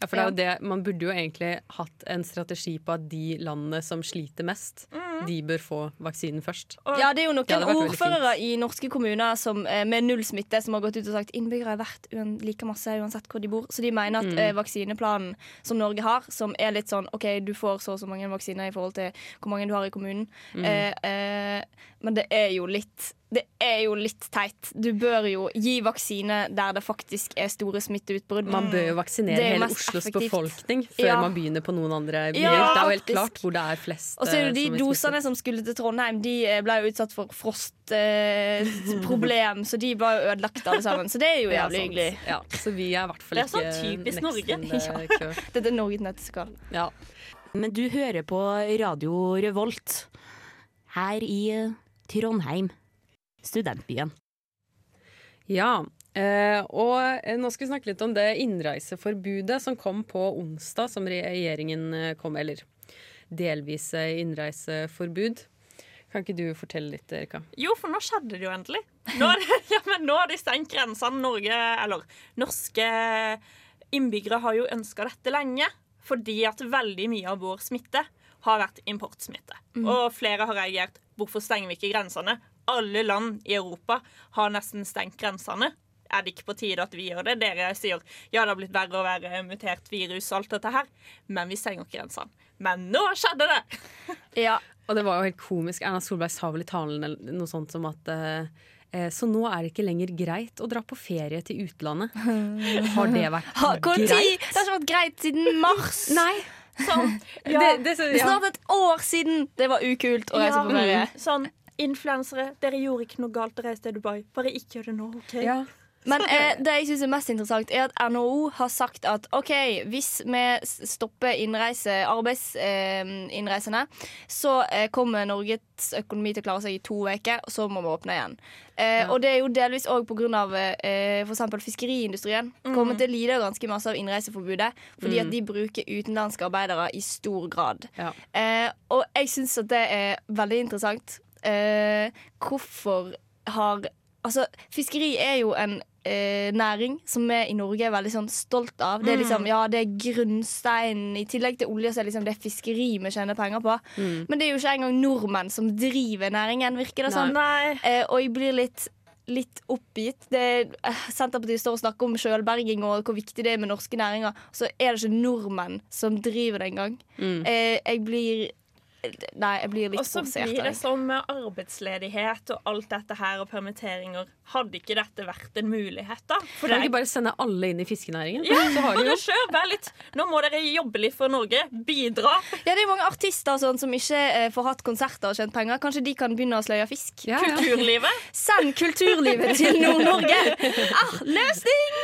Ja, for det er jo det, Man burde jo egentlig hatt en strategi på at de landene som sliter mest, mm. de bør få vaksinen først. Ja, det er jo noen ordførere i norske kommuner som, eh, med null smitte som har gått ut og sagt innbyggere er verdt like masse uansett hvor de bor. Så de mener at Mm. eh, vaksineplanen som Norge har, som er litt sånn OK, du får så og så mange vaksiner i forhold til hvor mange du har i kommunen, Mm. eh, eh, men det er jo litt det er jo litt teit. Du bør jo gi vaksine der det faktisk er store smitteutbrudd. Man bør jo vaksinere er hele Oslos effektivt. befolkning før Ja. man begynner på noen andre byer. Ja, det er jo helt klart hvor det er flest Og så er det eh, de som dosene som skulle til Trondheim, de eh, ble jo utsatt for frostproblem, så de var jo ødelagt alle sammen. Så det er jo jævlig hyggelig. Ja, så vi er i hvert fall Det er ikke sånn typisk Norge. Ja. Dette er Norges nøtteskall. Ja. Men du hører på Radio Revolt her i eh, Trondheim, studentbyen. Ja, eh, og eh, nå skal vi snakke litt om det innreiseforbudet som kom på onsdag, som regjeringen eh, kom, eller delvis eh, innreiseforbud. Kan ikke du fortelle litt, Erika? Jo, for nå skjedde det jo endelig. Nå, er det, ja, men nå har de stengt grensene. Norge, eller norske innbyggere har jo ønska dette lenge. Fordi at veldig mye av vår smitte har vært importsmitte. Mm. Og flere har reagert hvorfor stenger vi ikke grensene? Alle land i Europa har nesten stengt grensene. Er det ikke på tide at vi gjør det? Dere sier ja, det har blitt verre å være mutert virus og alt dette her, men vi stenger ikke grensene. Men nå skjedde det! Ja. Og det var jo helt komisk. Erna Solberg sa vel i talen noe sånt som at eh, eh, så nå er det ikke lenger greit å dra på ferie til utlandet. Har det vært Ha, greit? tid? Det har ikke vært greit siden mars. Nei. Sånn, Det- det- så- Det er snart et år siden det var ukult å reise på ferie. Mm. Sånn, influensere, dere gjorde ikke noe galt å reise til Dubai. Bare ikke gjør det nå, OK? Men eh, det jeg synes er mest interessant, er at NHO har sagt at OK, hvis vi stopper innreise, arbeidsinnreisene, så eh, kommer Norges økonomi til å klare seg i to uker, og så må vi åpne igjen. Eh, Og det er jo delvis òg pga. Eh, f.eks. fiskeriindustrien. Kommer til å lide ganske masse av innreiseforbudet, fordi Mm. at de bruker utenlandske arbeidere i stor grad. Eh, og jeg syns at det er veldig interessant. Eh, hvorfor har Altså, fiskeri er jo en eh, næring som vi i Norge er veldig sånn stolt av. Det er liksom, Mm. ja, det er grunnsteinen. I tillegg til olje så er det liksom det er fiskeri vi tjener penger på. Mm. Men det er jo ikke engang nordmenn som driver næringen, virker det som. Sånn. Eh, og jeg blir litt Litt oppgitt. Det, eh, Senterpartiet står og snakker om sjølberging og hvor viktig det er med norske næringer. Så er det ikke nordmenn som driver det engang. Mm. Eh, jeg blir Nei, jeg blir litt Og så blir det sånn med arbeidsledighet og alt dette her og permitteringer. Hadde ikke dette vært en mulighet, da? For Kan du ikke bare sende alle inn i fiskenæringen? ja, Så har de kjør, vær litt Nå må dere jobbe litt for Norge. Bidra. Ja, det er mange artister sånn, som ikke eh, får hatt konserter og tjent penger. Kanskje de kan begynne å sløye fisk? Ja, ja. Kulturlivet. Send kulturlivet til Nord-Norge! Ah, løsning!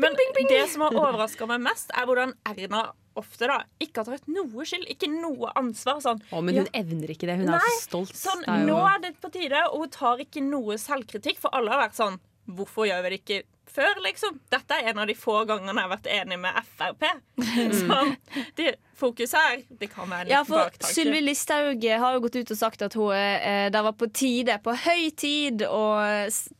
Men det som har overraska meg mest, er hvordan Erna ofte da ikke har tatt noe skyld, ikke noe ansvar. Sånn, Å, men hun evner ikke det. Hun er så stolt. Sånn, er jo- Nå er det på tide, og hun tar ikke noe selvkritikk, for alle har vært sånn Hvorfor gjør vi det ikke før, liksom? Dette er en av de få gangene jeg har vært enig med Frp. Så det, fokus her, det kan være litt Ja, for baktanke. Sylvi Listhaug har jo gått ut og sagt at hun, eh, det var på tide, på høy tid, å st-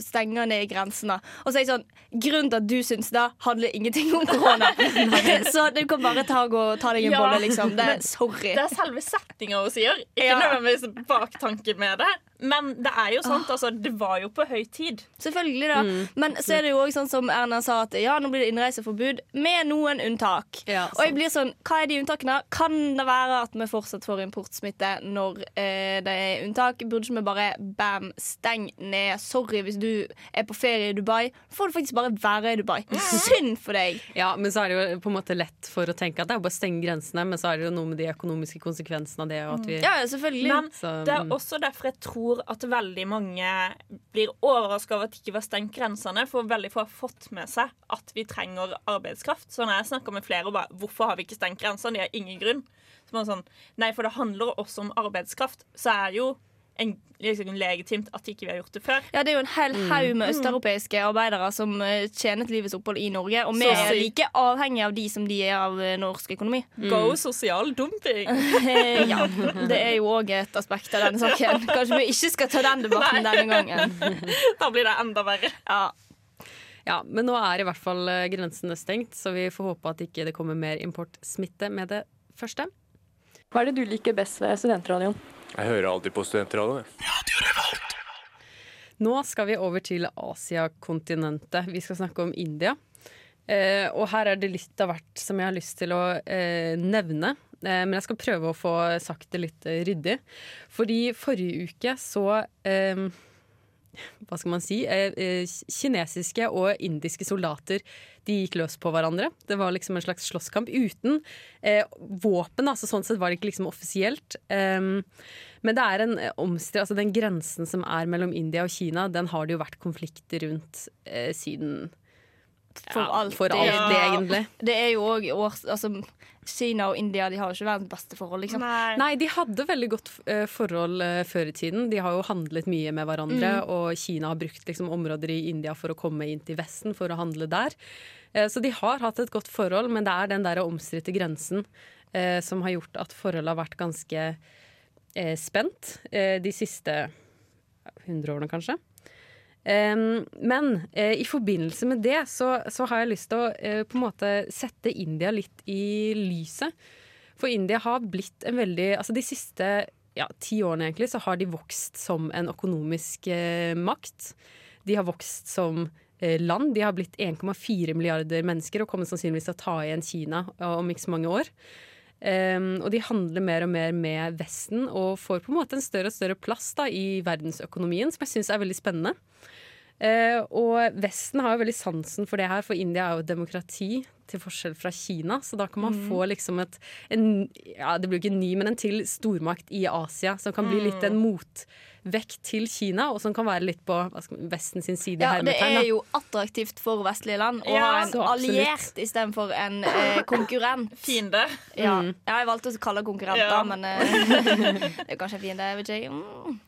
stenge ned grensene. Og så er jeg sånn Grunnen til at du syns det, handler ingenting om korona. så du kan bare ta, gå, ta deg en Ja, bolle, liksom. Det, men sorry. Det er selve settinga hun sier, ikke Ja. nødvendigvis baktanken med det. Men det er jo sant, altså. Det var jo på høy tid. Selvfølgelig da. Mm, Men så er det jo også sånn som Erna sa, at ja, nå blir det innreiseforbud med noen unntak. og jeg blir sånn, hva er de unntakene? Kan det være at vi fortsatt får importsmitte når eh, det er unntak? Burde ikke vi bare bam, steng ned? Sorry hvis du er på ferie i Dubai. Får du faktisk bare være i Dubai. Synd for deg. Ja, men så er det jo på en måte lett for å tenke at det er jo bare å stenge grensene, men så er det jo noe med de økonomiske konsekvensene av det. Og at vi, Ja, ja, selvfølgelig. Men Så, det er mm. også derfor jeg tror at veldig mange blir overraska over at det ikke var stengt grensene, for veldig få har fått med seg at vi trenger arbeidskraft. Så når jeg snakker med flere og bare 'Hvorfor har vi ikke stengt grensene?' De har ingen grunn. Så man er sånn, Nei, for det handler også om arbeidskraft. Så er det jo en, liksom legitimt at ikke vi har gjort det før. Ja, Det er jo en hel Mm. haug med Mm. østeuropeiske arbeidere som eh, tjener til livets opphold i Norge. Og vi Så er like avhengige av de som de er av eh, norsk økonomi. Go sosial dumping! Ja, det er jo òg et aspekt av denne saken. Kanskje vi ikke skal ta den debatten Nei. denne gangen. da blir det enda verre. Ja. Ja, Men nå er i hvert fall eh, grensene stengt, så vi får håpe at ikke det kommer mer importsmitte med det første. Hva er det du liker best ved studentradioen? Jeg hører alltid på studentradioen. jeg. Nå skal vi over til Asiakontinentet. Vi skal snakke om India. Eh, og her er det litt av hvert som jeg har lyst til å eh, nevne. Eh, men jeg skal prøve å få sagt det litt ryddig. Fordi forrige uke så eh, Hva skal man si? Eh, eh, kinesiske og indiske soldater de gikk løs på hverandre. Det var liksom en slags slåsskamp uten eh, våpen. Altså sånn sett var det ikke liksom offisielt. Um, men det er en eh, Altså den grensen som er mellom India og Kina, den har det jo vært konflikter rundt eh, siden For ja, alt. For alt det, egentlig. Det er jo òg. Altså, Kina og India de har jo ikke verdens beste forhold, liksom. Nei, de hadde veldig godt eh, forhold eh, før i tiden. De har jo handlet mye med hverandre, Mm. og Kina har brukt liksom, områder i India for å komme inn til Vesten for å handle der. Eh, så de har hatt et godt forhold, men det er den der omstridte grensen eh, som har gjort at forholdet har vært ganske eh, spent eh, de siste hundre 100 årene, kanskje. Um, men uh, i forbindelse med det så, så har jeg lyst til å uh, på en måte sette India litt i lyset. For India har blitt en veldig Altså de siste ja, ti årene egentlig så har de vokst som en økonomisk uh, makt. De har vokst som land. De har blitt 1,4 milliarder mennesker og kommer sannsynligvis til å ta igjen Kina om ikke så mange år. Um, og de handler mer og mer med Vesten og får på en måte en større og større plass da, i verdensøkonomien, som jeg syns er veldig spennende. Uh, og Vesten har jo veldig sansen for det her, for India er jo et demokrati, til forskjell fra Kina. Så da kan man Mm. få liksom et en, Ja, det blir jo ikke en ny, men en til stormakt i Asia, som kan bli litt en motvekt til Kina, og som kan være litt på hva skal Vesten sin side. Ja, det er jo attraktivt for vestlige land å Ja, ha en alliert istedenfor en eh, konkurrent. Fiende. Ja. Mm. ja, jeg valgte å kalle det konkurrent, Ja. da, men eh, det er kanskje en fiende. Jeg vet ikke. Mm.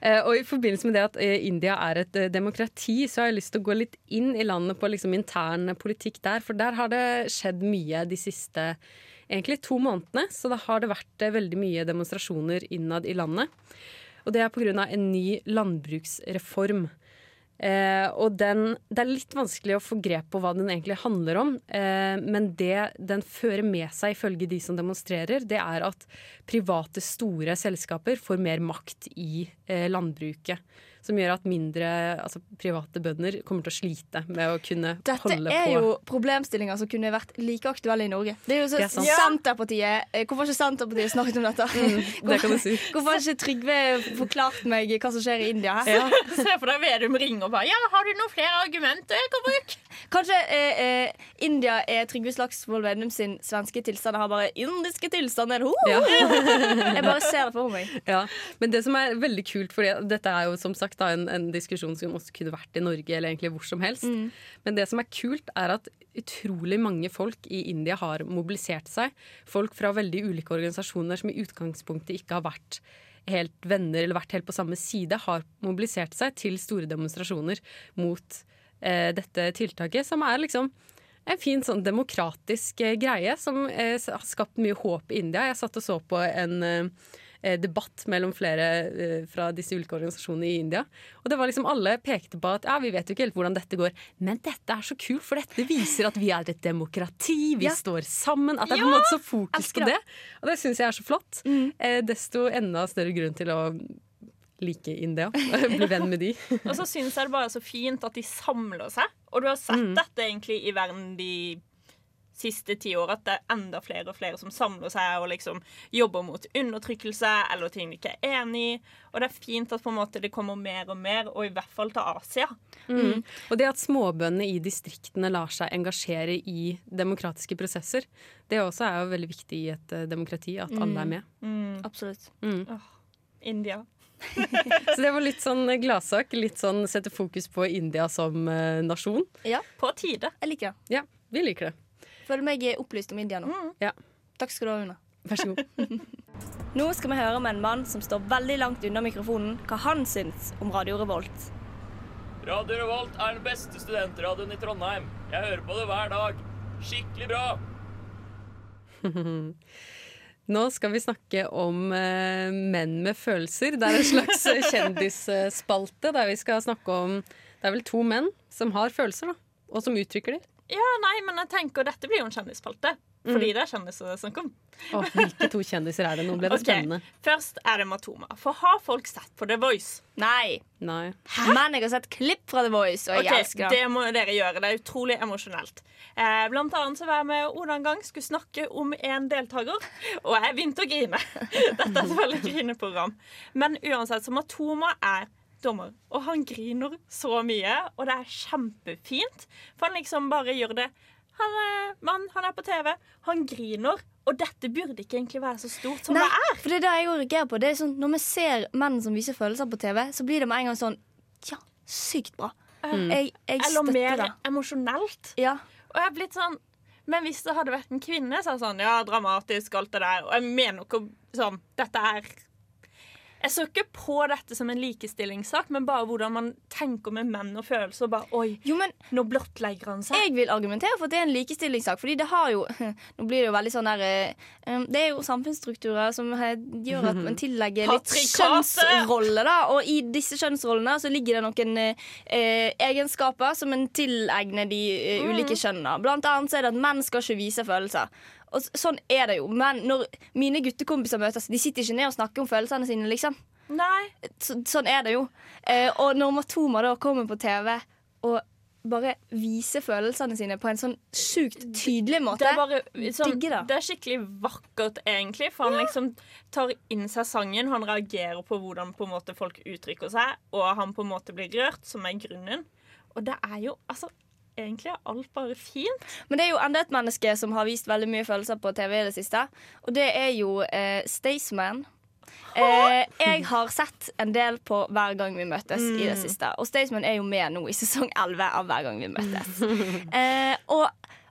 Eh, og i forbindelse med det at eh, India er et eh, demokrati, så har jeg lyst til å gå litt inn i landet på liksom, intern politikk der. For der har det skjedd mye de siste egentlig to månedene. Så da har det vært veldig mye demonstrasjoner innad i landet. Og det er pga. en ny landbruksreform. Eh, og den, det er litt vanskelig å få grep på hva den egentlig handler om. Eh, men det den fører med seg, ifølge de som demonstrerer, det er at private, store selskaper får mer makt i eh, landbruket. Som gjør at mindre altså private bønder kommer til å slite med å kunne Dette holde er jo problemstillinger som kunne vært like aktuelle i Norge. Det er jo så Det er sant. Senterpartiet eh, Hvorfor har ikke Senterpartiet snakket om dette? Mm, det kan du si. Hvorfor har ikke Trygve forklart meg hva som skjer i India her? Ja. Se for deg Vedum ringer og bare Ja, har du noen flere argumenter jeg kan bruke? Kanskje eh, eh, India er Trygve Slagsvold Vedum sin svenske tilstand. Har bare indiske tilstander. Ja. Jeg bare ser det for meg. Ja, Men det som er veldig kult, for dette er jo som sagt da, en, en diskusjon som også kunne vært i Norge eller egentlig hvor som helst. Mm. Men det som er kult, er at utrolig mange folk i India har mobilisert seg. Folk fra veldig ulike organisasjoner som i utgangspunktet ikke har vært helt venner eller vært helt på samme side, har mobilisert seg til store demonstrasjoner mot eh, dette tiltaket, som er liksom en fin sånn demokratisk eh, greie som eh, har skapt mye håp i India. Jeg satt og så på en eh, debatt mellom flere eh, fra disse ulike organisasjonene i India. Og det var liksom alle pekte på at ja, vi vet jo ikke helt hvordan dette går, men dette er så kult, for dette viser at vi er et demokrati, vi Ja. står sammen. At det er på en måte så fokus på det. Og det syns jeg er så flott. Eh, desto enda større grunn til å like India. Bli venn med de. Og så syns jeg det bare er så fint at de samler seg. Og du har sett Mm. dette egentlig i verden de siste ti år, at det er enda flere og flere som samler seg og liksom jobber mot undertrykkelse eller ting de ikke er enig i. Og det er fint at på en måte det kommer mer og mer, og i hvert fall til Asia. Mm. Og det at småbøndene i distriktene lar seg engasjere i demokratiske prosesser, det også er jo veldig viktig i et eh, demokrati, at alle er med. Mm. Absolutt. Mm. India. Så det var litt sånn gladsak. Litt sånn sette fokus på India som eh, nasjon. Ja. På tide. Jeg liker det. Ja, vi liker det. Føler meg opplyst om India nå. Ja. Takk skal du ha, Una. Vær så god. Nå skal vi høre med en mann som står veldig langt unna mikrofonen, hva han syns om Radio Revolt. Radio Revolt er den beste studentradioen i Trondheim. Jeg hører på det hver dag. Skikkelig bra. Nå skal vi snakke om eh, menn med følelser. Det er en slags eh, kjendisspalte der vi skal snakke om Det er vel to menn som har følelser, da, og som uttrykker dem. Ja, nei, men jeg tenker dette blir jo en kjendisspalte. Fordi Mm. det er kjendiser det er snakk om. Å, hvilke to kjendiser er det? Nå ble det Ok, spennende. Først er det Matoma. For har folk sett på The Voice? Nei. Nei. Men jeg har sett klipp fra The Voice, og jeg Ok, elsker det. det må dere gjøre. Det er utrolig emosjonelt. Eh, blant annet så var jeg med Oda en gang, skulle snakke om en deltaker, og jeg begynte å grine. Dette er selvfølgelig et grineprogram. Men uansett, så Matoma er dommer, og han griner så mye, og det er kjempefint. For han liksom bare gjør det. Han er mann, han er på TV, han griner. Og dette burde ikke egentlig være så stort som Nei, det er. for det er det jeg reagerer på. Det er sånn, når vi ser menn som viser følelser på TV, så blir det med en gang sånn Ja, sykt bra. Mm. Jeg, jeg Eller mer det. emosjonelt. Ja. Og jeg er blitt sånn Men hvis det hadde vært en kvinne, så er det sånn Ja, dramatisk, alt det der. Og jeg mener ikke sånn Dette er Jeg så ikke på dette som en likestillingssak, men bare hvordan man tenker med menn og følelser. Og bare, Oi, nå blottlegger han seg. Jeg vil argumentere for at det er en likestillingssak, fordi det har jo Nå blir det jo veldig sånn der eh, um, Det er jo samfunnsstrukturer som eh, gjør at man tillegger litt kjønnsrolle, da. Og i disse kjønnsrollene så ligger det noen eh, eh, egenskaper som en tilegner de eh, Mm. ulike kjønnene. Blant annet så er det at menn skal ikke vise følelser. Og sånn er det jo. Men når mine guttekompiser møtes, de sitter ikke ned og snakker om følelsene sine, liksom. Så, sånn er det jo. Eh, og når Matoma da kommer på TV og bare viser følelsene sine på en sånn sjukt tydelig måte Det er, bare, sånn, det. er skikkelig vakkert, egentlig. For han liksom tar inn seg sangen. Han reagerer på hvordan på måte folk uttrykker seg, og han på en måte blir rørt, som er grunnen. Og det er jo altså Egentlig er alt bare fint. Men det er jo enda et menneske som har vist veldig mye følelser på TV i det siste. Og det er jo eh, Staysman. Eh, jeg har sett en del på Hver gang vi møtes i det Mm. siste. Og Staysman er jo med nå i sesong 11 av Hver gang vi møtes. Eh, og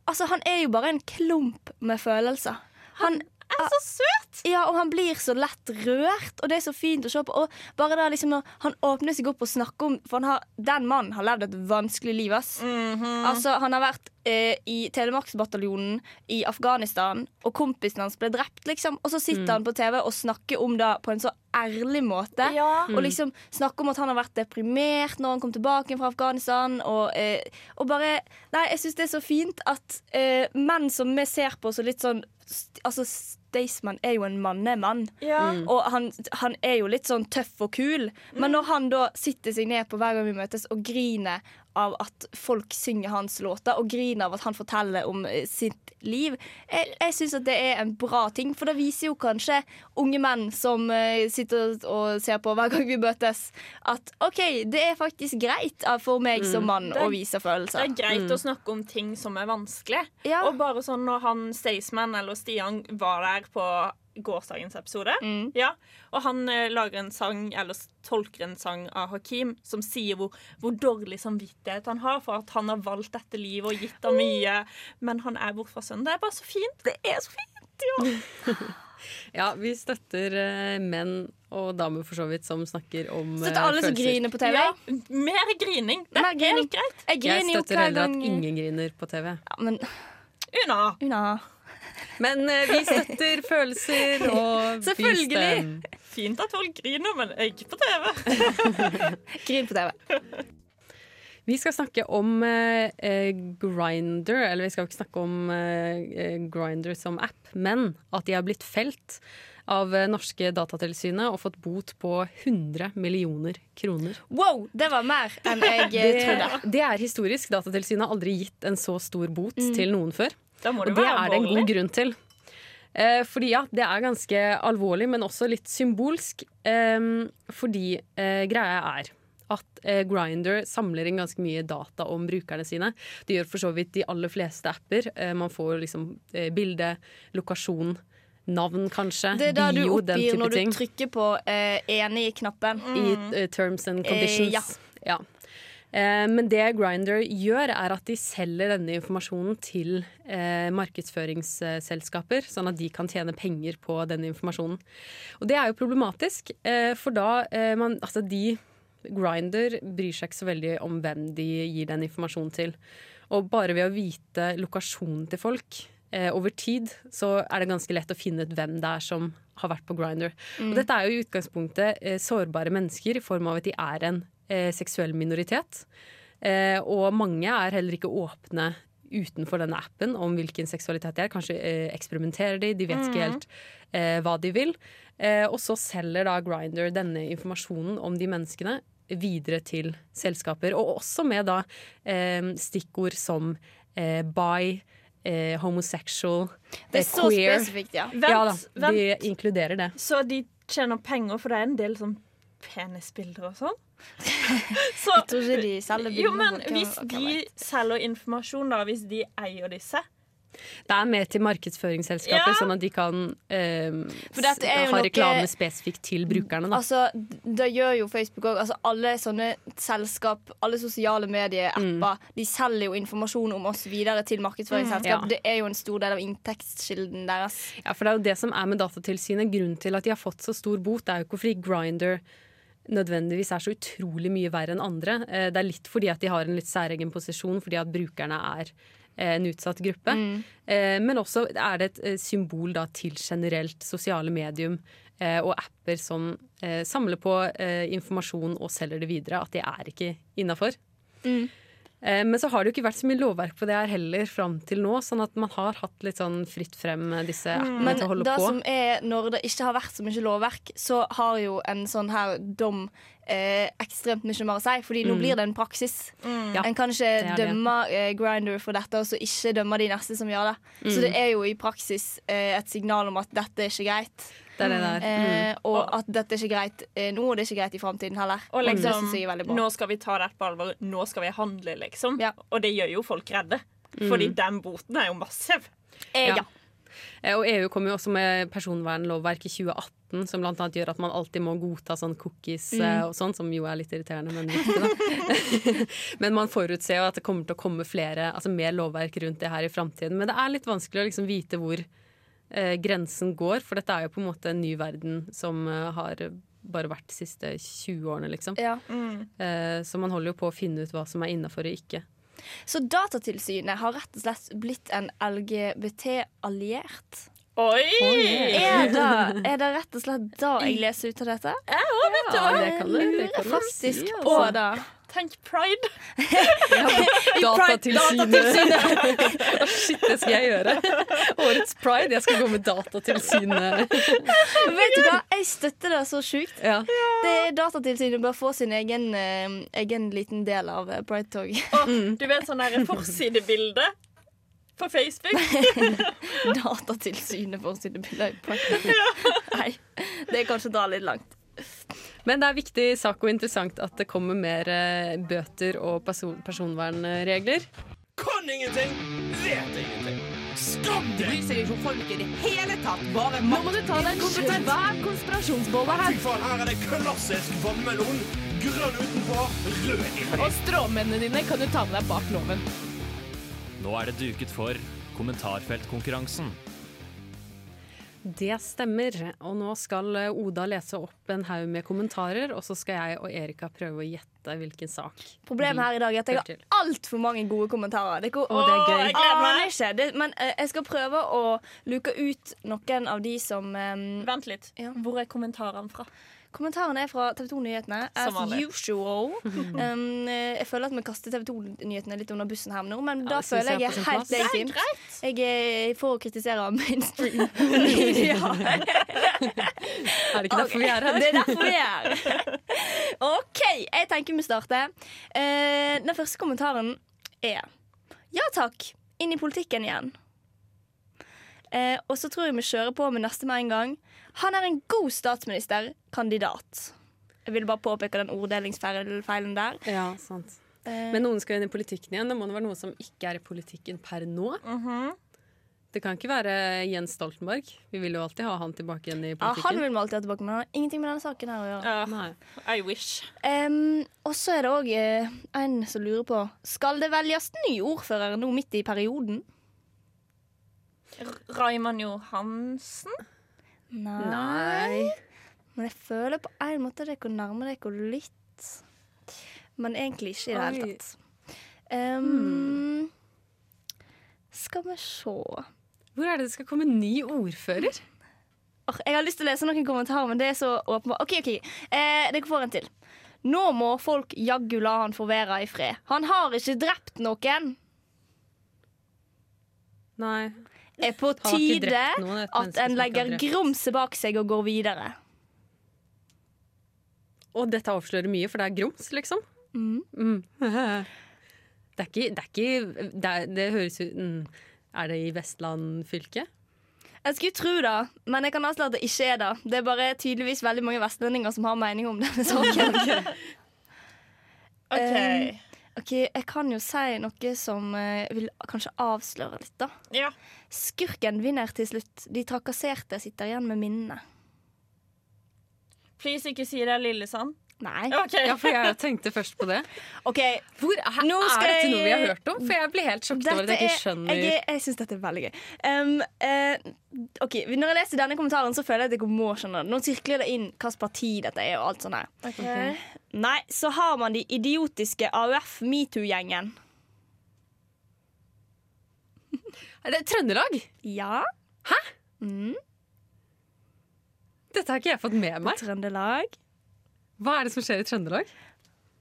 altså, han er jo bare en klump med følelser. Han er så søt! Ja, og han blir så lett rørt, og det er så fint å se på. Og bare da liksom når han åpner seg opp og snakker om For han har, den mannen har levd et vanskelig liv, ass. Altså, han har vært eh, i Telemarksbataljonen i Afghanistan, og kompisen hans ble drept, liksom. Og så sitter Mm. han på TV og snakker om det på en så ærlig måte. Ja. Og liksom snakker om at han har vært deprimert når han kom tilbake fra Afghanistan. Og, eh, og bare Nei, jeg syns det er så fint at eh, menn som vi ser på så litt sånn st- Altså, Staysman er jo en mannemann. Ja. Mm. Og han, han er jo litt sånn tøff og kul. Men når han da sitter seg ned på hver gang vi møtes og griner av at folk synger hans låter, og griner av at han forteller om eh, sitt liv, jeg, jeg syns at det er en bra ting. For det viser jo kanskje unge menn som eh, sitter og ser på hver gang vi møtes, at OK, det er faktisk greit eh, for meg som mann Det er- å vise følelser. Det er greit å snakke om ting som er vanskelig. Ja. Og bare sånn når han Staysman eller Stian var der på gårsdagens episode, ja, og han eh, lager en sang, eller tolker en sang av Hakim, som sier hvor, hvor dårlig samvittighet han har for at han har valgt dette livet og gitt ham mye, men han er borte fra sønnen. Det er bare så fint. Det er så fint, ja. Ja, vi støtter eh, menn og damer for så vidt som snakker om følelser. Støtter alle som griner på TV. Ja, mer grining. Det er helt greit. Jeg Jeg støtter heller at ingen griner på TV. ja, men, Una. Una. Men eh, vi støtter følelser og Selvfølgelig. Fint at folk griner, men ikke på TV. Grin på TV. Vi skal snakke om eh, eh, Grinder, eller vi skal ikke snakke om eh, Grinder som app, men at de har blitt felt av eh, norske Datatilsynet og fått bot på 100 millioner kroner. Wow, det var mer enn jeg eh, trodde. Det, det er historisk. Datatilsynet har aldri gitt en så stor bot Mm. til noen før. Må Og det det er det en god grunn til. Eh, fordi ja, det er ganske alvorlig, men også litt symbolsk. Eh, fordi eh, greia er at eh, Grinder samler inn ganske mye data om brukerne sine. Det gjør for så vidt de aller fleste apper. Eh, man får liksom eh, bilde, lokasjon, navn kanskje, Det er der du oppgir når du trykker på eh, enig-knappen. I uh, terms and conditions. Ja. ja. Eh, men det Grinder gjør, er at de selger denne informasjonen til eh, markedsføringsselskaper, sånn at de kan tjene penger på denne informasjonen. Og det er jo problematisk, eh, for da eh, man, altså de Grinder bryr seg ikke så veldig om hvem de gir den informasjonen til. Og bare ved å vite lokasjonen til folk eh, over tid, så er det ganske lett å finne ut hvem det er som har vært på Grinder. Mm. Og dette er jo i utgangspunktet eh, sårbare mennesker i form av at de er en eh, seksuell minoritet. Eh, og mange er heller ikke åpne utenfor denne appen om hvilken seksualitet de er. Kanskje eh, eksperimenterer de, de vet ikke Mm. helt eh, hva de vil. Eh, og så selger da Grinder denne informasjonen om de menneskene videre til selskaper. Og også med da eh, stikkord som eh, bi, eh, homosexual, Det er eh, så queer. spesifikt, ja. ja da, Vent, de vent. inkluderer det. Så de tjener penger, for det er en del sånn penisbilder og sånn. Så, Jeg tror ikke de selger Jo, men hvis de selger informasjon, da, hvis de eier disse Det er mer til markedsføringsselskaper, Ja. sånn at de kan eh, ha ha noe- spesifikt til brukerne. Da. Altså, det gjør jo Facebook òg. Altså, alle sånne selskap, alle sosiale medieapper, de selger jo informasjon om oss videre til markedsføringsselskap. Mm. Ja. Det er jo en stor del av inntektskilden deres. Ja, for det er jo det som er med Datatilsynet. Grunnen til at de har fått så stor bot, det er jo ikke fordi Grinder nødvendigvis er så utrolig mye verre enn andre. Eh, Det er litt fordi at de har en litt særegen posisjon, fordi at brukerne er eh, en utsatt gruppe. Eh, Men også er det et symbol da til generelt sosiale medium og apper som samler på informasjon og selger det videre, at det er ikke innafor. Eh, Men så har det jo ikke vært så mye lovverk på det her heller fram til nå, sånn at man har hatt litt sånn fritt frem eh, disse appene Men til å holde det på. som er, når det ikke har vært så mye lovverk, så har jo en sånn her dom eh, ekstremt mye mer å si. Fordi nå Mm. blir det en praksis. Ja, en kan ikke det. dømme eh, Grinder for dette, og så ikke dømme de neste som gjør det. Så Mm. det er jo i praksis eh, et signal om at dette er ikke greit. Det er det der. Eh, Mm. og at dette er ikke greit eh, nå, og det er ikke greit i framtiden heller. Og liksom, bra. nå skal vi ta dette på alvor. Nå skal vi handle, liksom. Og det gjør jo folk redde. Mm. Fordi den boten er jo massiv. Eh, Ja. ja. Og EU kom jo også med personvernlovverk i 2018, som bl.a. gjør at man alltid må godta sånn cookies Mm. eh, og sånn, som jo er litt irriterende, men viktig, da. men man forutser jo at det kommer til å komme flere, altså mer lovverk rundt det her i framtiden. Men det er litt vanskelig å liksom vite hvor eh, grensen går, for dette er jo på en måte en ny verden som eh, har bare vært de siste 20 årene, liksom. Ja. Eh, så man holder jo på å finne ut hva som er innafor og ikke. Så Datatilsynet har rett og slett blitt en LGBT-alliert. Oi! Er det, er det rett og slett da jeg leser ut av dette? Ja, vet du Ja, hva? det kan du- det kan du faktisk si, altså. på det. Tenk pride. Datatilsynet! Å, Shit, det skal jeg gjøre. Årets pride. Jeg skal gå med Datatilsynet. Vet du hva? Jeg støtter det så sjukt. Ja. Det Datatilsynet bør få sin egen, eh, egen liten del av eh, Pride-toget. Du vet sånn derre forsidebilde på Facebook? Datatilsynet forsidebilde. Nei, det er kanskje å dra litt langt. Men det er viktig sak og interessant at det kommer mer eh, bøter og person personvernregler. Kan ingenting, vet ingenting. Skam deg! Bryr seg ikke om folk i det hele tatt. Bare Nå må du ta deg en svær konspirasjonsbolle her. Fy faen, her er det klassisk vannmelon. Grønn utenpå, rød inni. Og stråmennene dine kan du ta med deg bak loven. Nå er det duket for kommentarfeltkonkurransen. Det stemmer. Og nå skal eh, Oda lese opp en haug med kommentarer, og så skal jeg og Erika prøve å gjette hvilken sak. Problemet her i dag er at jeg har altfor mange gode kommentarer. Det, Å, det er gøy. Jeg aner ikke. Det, men uh, jeg skal prøve å luke ut noen av de som Vent litt. Hvor er kommentarene fra? Kommentarene er fra TV 2-nyhetene. As usual. Um, eh, jeg føler at vi kaster TV 2-nyhetene litt under bussen her nå, men Ja, da føler jeg jeg er helt plass. Er legitimt. Jeg å kritisere mainstream media. Er det ikke derfor vi er her? Det er derfor vi er her. OK, jeg tenker vi starter. Uh, den første kommentaren er Ja takk, inn i politikken igjen. Uh, og så tror jeg vi kjører på med neste med en gang. Han er en god statsministerkandidat. Jeg vil bare påpeke den orddelingsfeilen der. Ja, sant. Eh, Men noen skal inn i politikken igjen. Det må være noen som ikke er i politikken per nå. Det kan ikke være Jens Stoltenberg. Vi vil jo alltid ha han tilbake igjen i politikken. Ja, han vil vi alltid ha tilbake, men han har ingenting med denne saken her å gjøre. Ja, I wish. Um, og så er det òg en som lurer på Skal det velges ny ordfører nå midt i perioden? R- Raymond Johansen? Nei. Men jeg føler på en måte dere nærmer dere litt. Men egentlig ikke i det hele tatt. Em, Skal vi se Hvor er det det skal komme ny ordfører? Åh, Jeg har lyst til å lese noen kommentarer, men det er så åpenbart. OK, OK. Eh, dere får en til. Nå må folk jaggu la han få være i fred. Han har ikke drept noen. Nei. Er på tide noen, at en legger grumset bak seg og går videre. Og dette avslører mye, for det er grums, liksom. Mm. Det er ikke Det, er ikke, det, er, det høres ut mm. Er det i Vestland fylke? Jeg skulle tro det, men jeg kan avsløre at det ikke er det. Det er bare tydeligvis veldig mange vestlendinger som har mening om denne saken. OK. Um, ok, Jeg kan jo si noe som eh, vil kanskje avsløre litt, da. Ja. Skurken vinner til slutt. De trakasserte sitter igjen med minnene. Please, ikke si det er Lillesand. Nei. Okay. Ja, for jeg tenkte først på det. Okay. Hvor, er, Nå er dette jeg- noe vi har hørt om? For jeg blir helt sjokkert over at jeg ikke skjønner Jeg, jeg syns dette er veldig gøy. Um, uh, ok, Når jeg leser denne kommentaren, så føler jeg at jeg må skjønne det. Nå sirkler det inn hvilket parti dette er, og alt sånt her. Nei, så har man de idiotiske AUF metoo-gjengen. Er det Trøndelag? Ja. Hæ? Mm. Dette har ikke jeg fått med meg. Trøndelag. Hva er det som skjer i Trøndelag?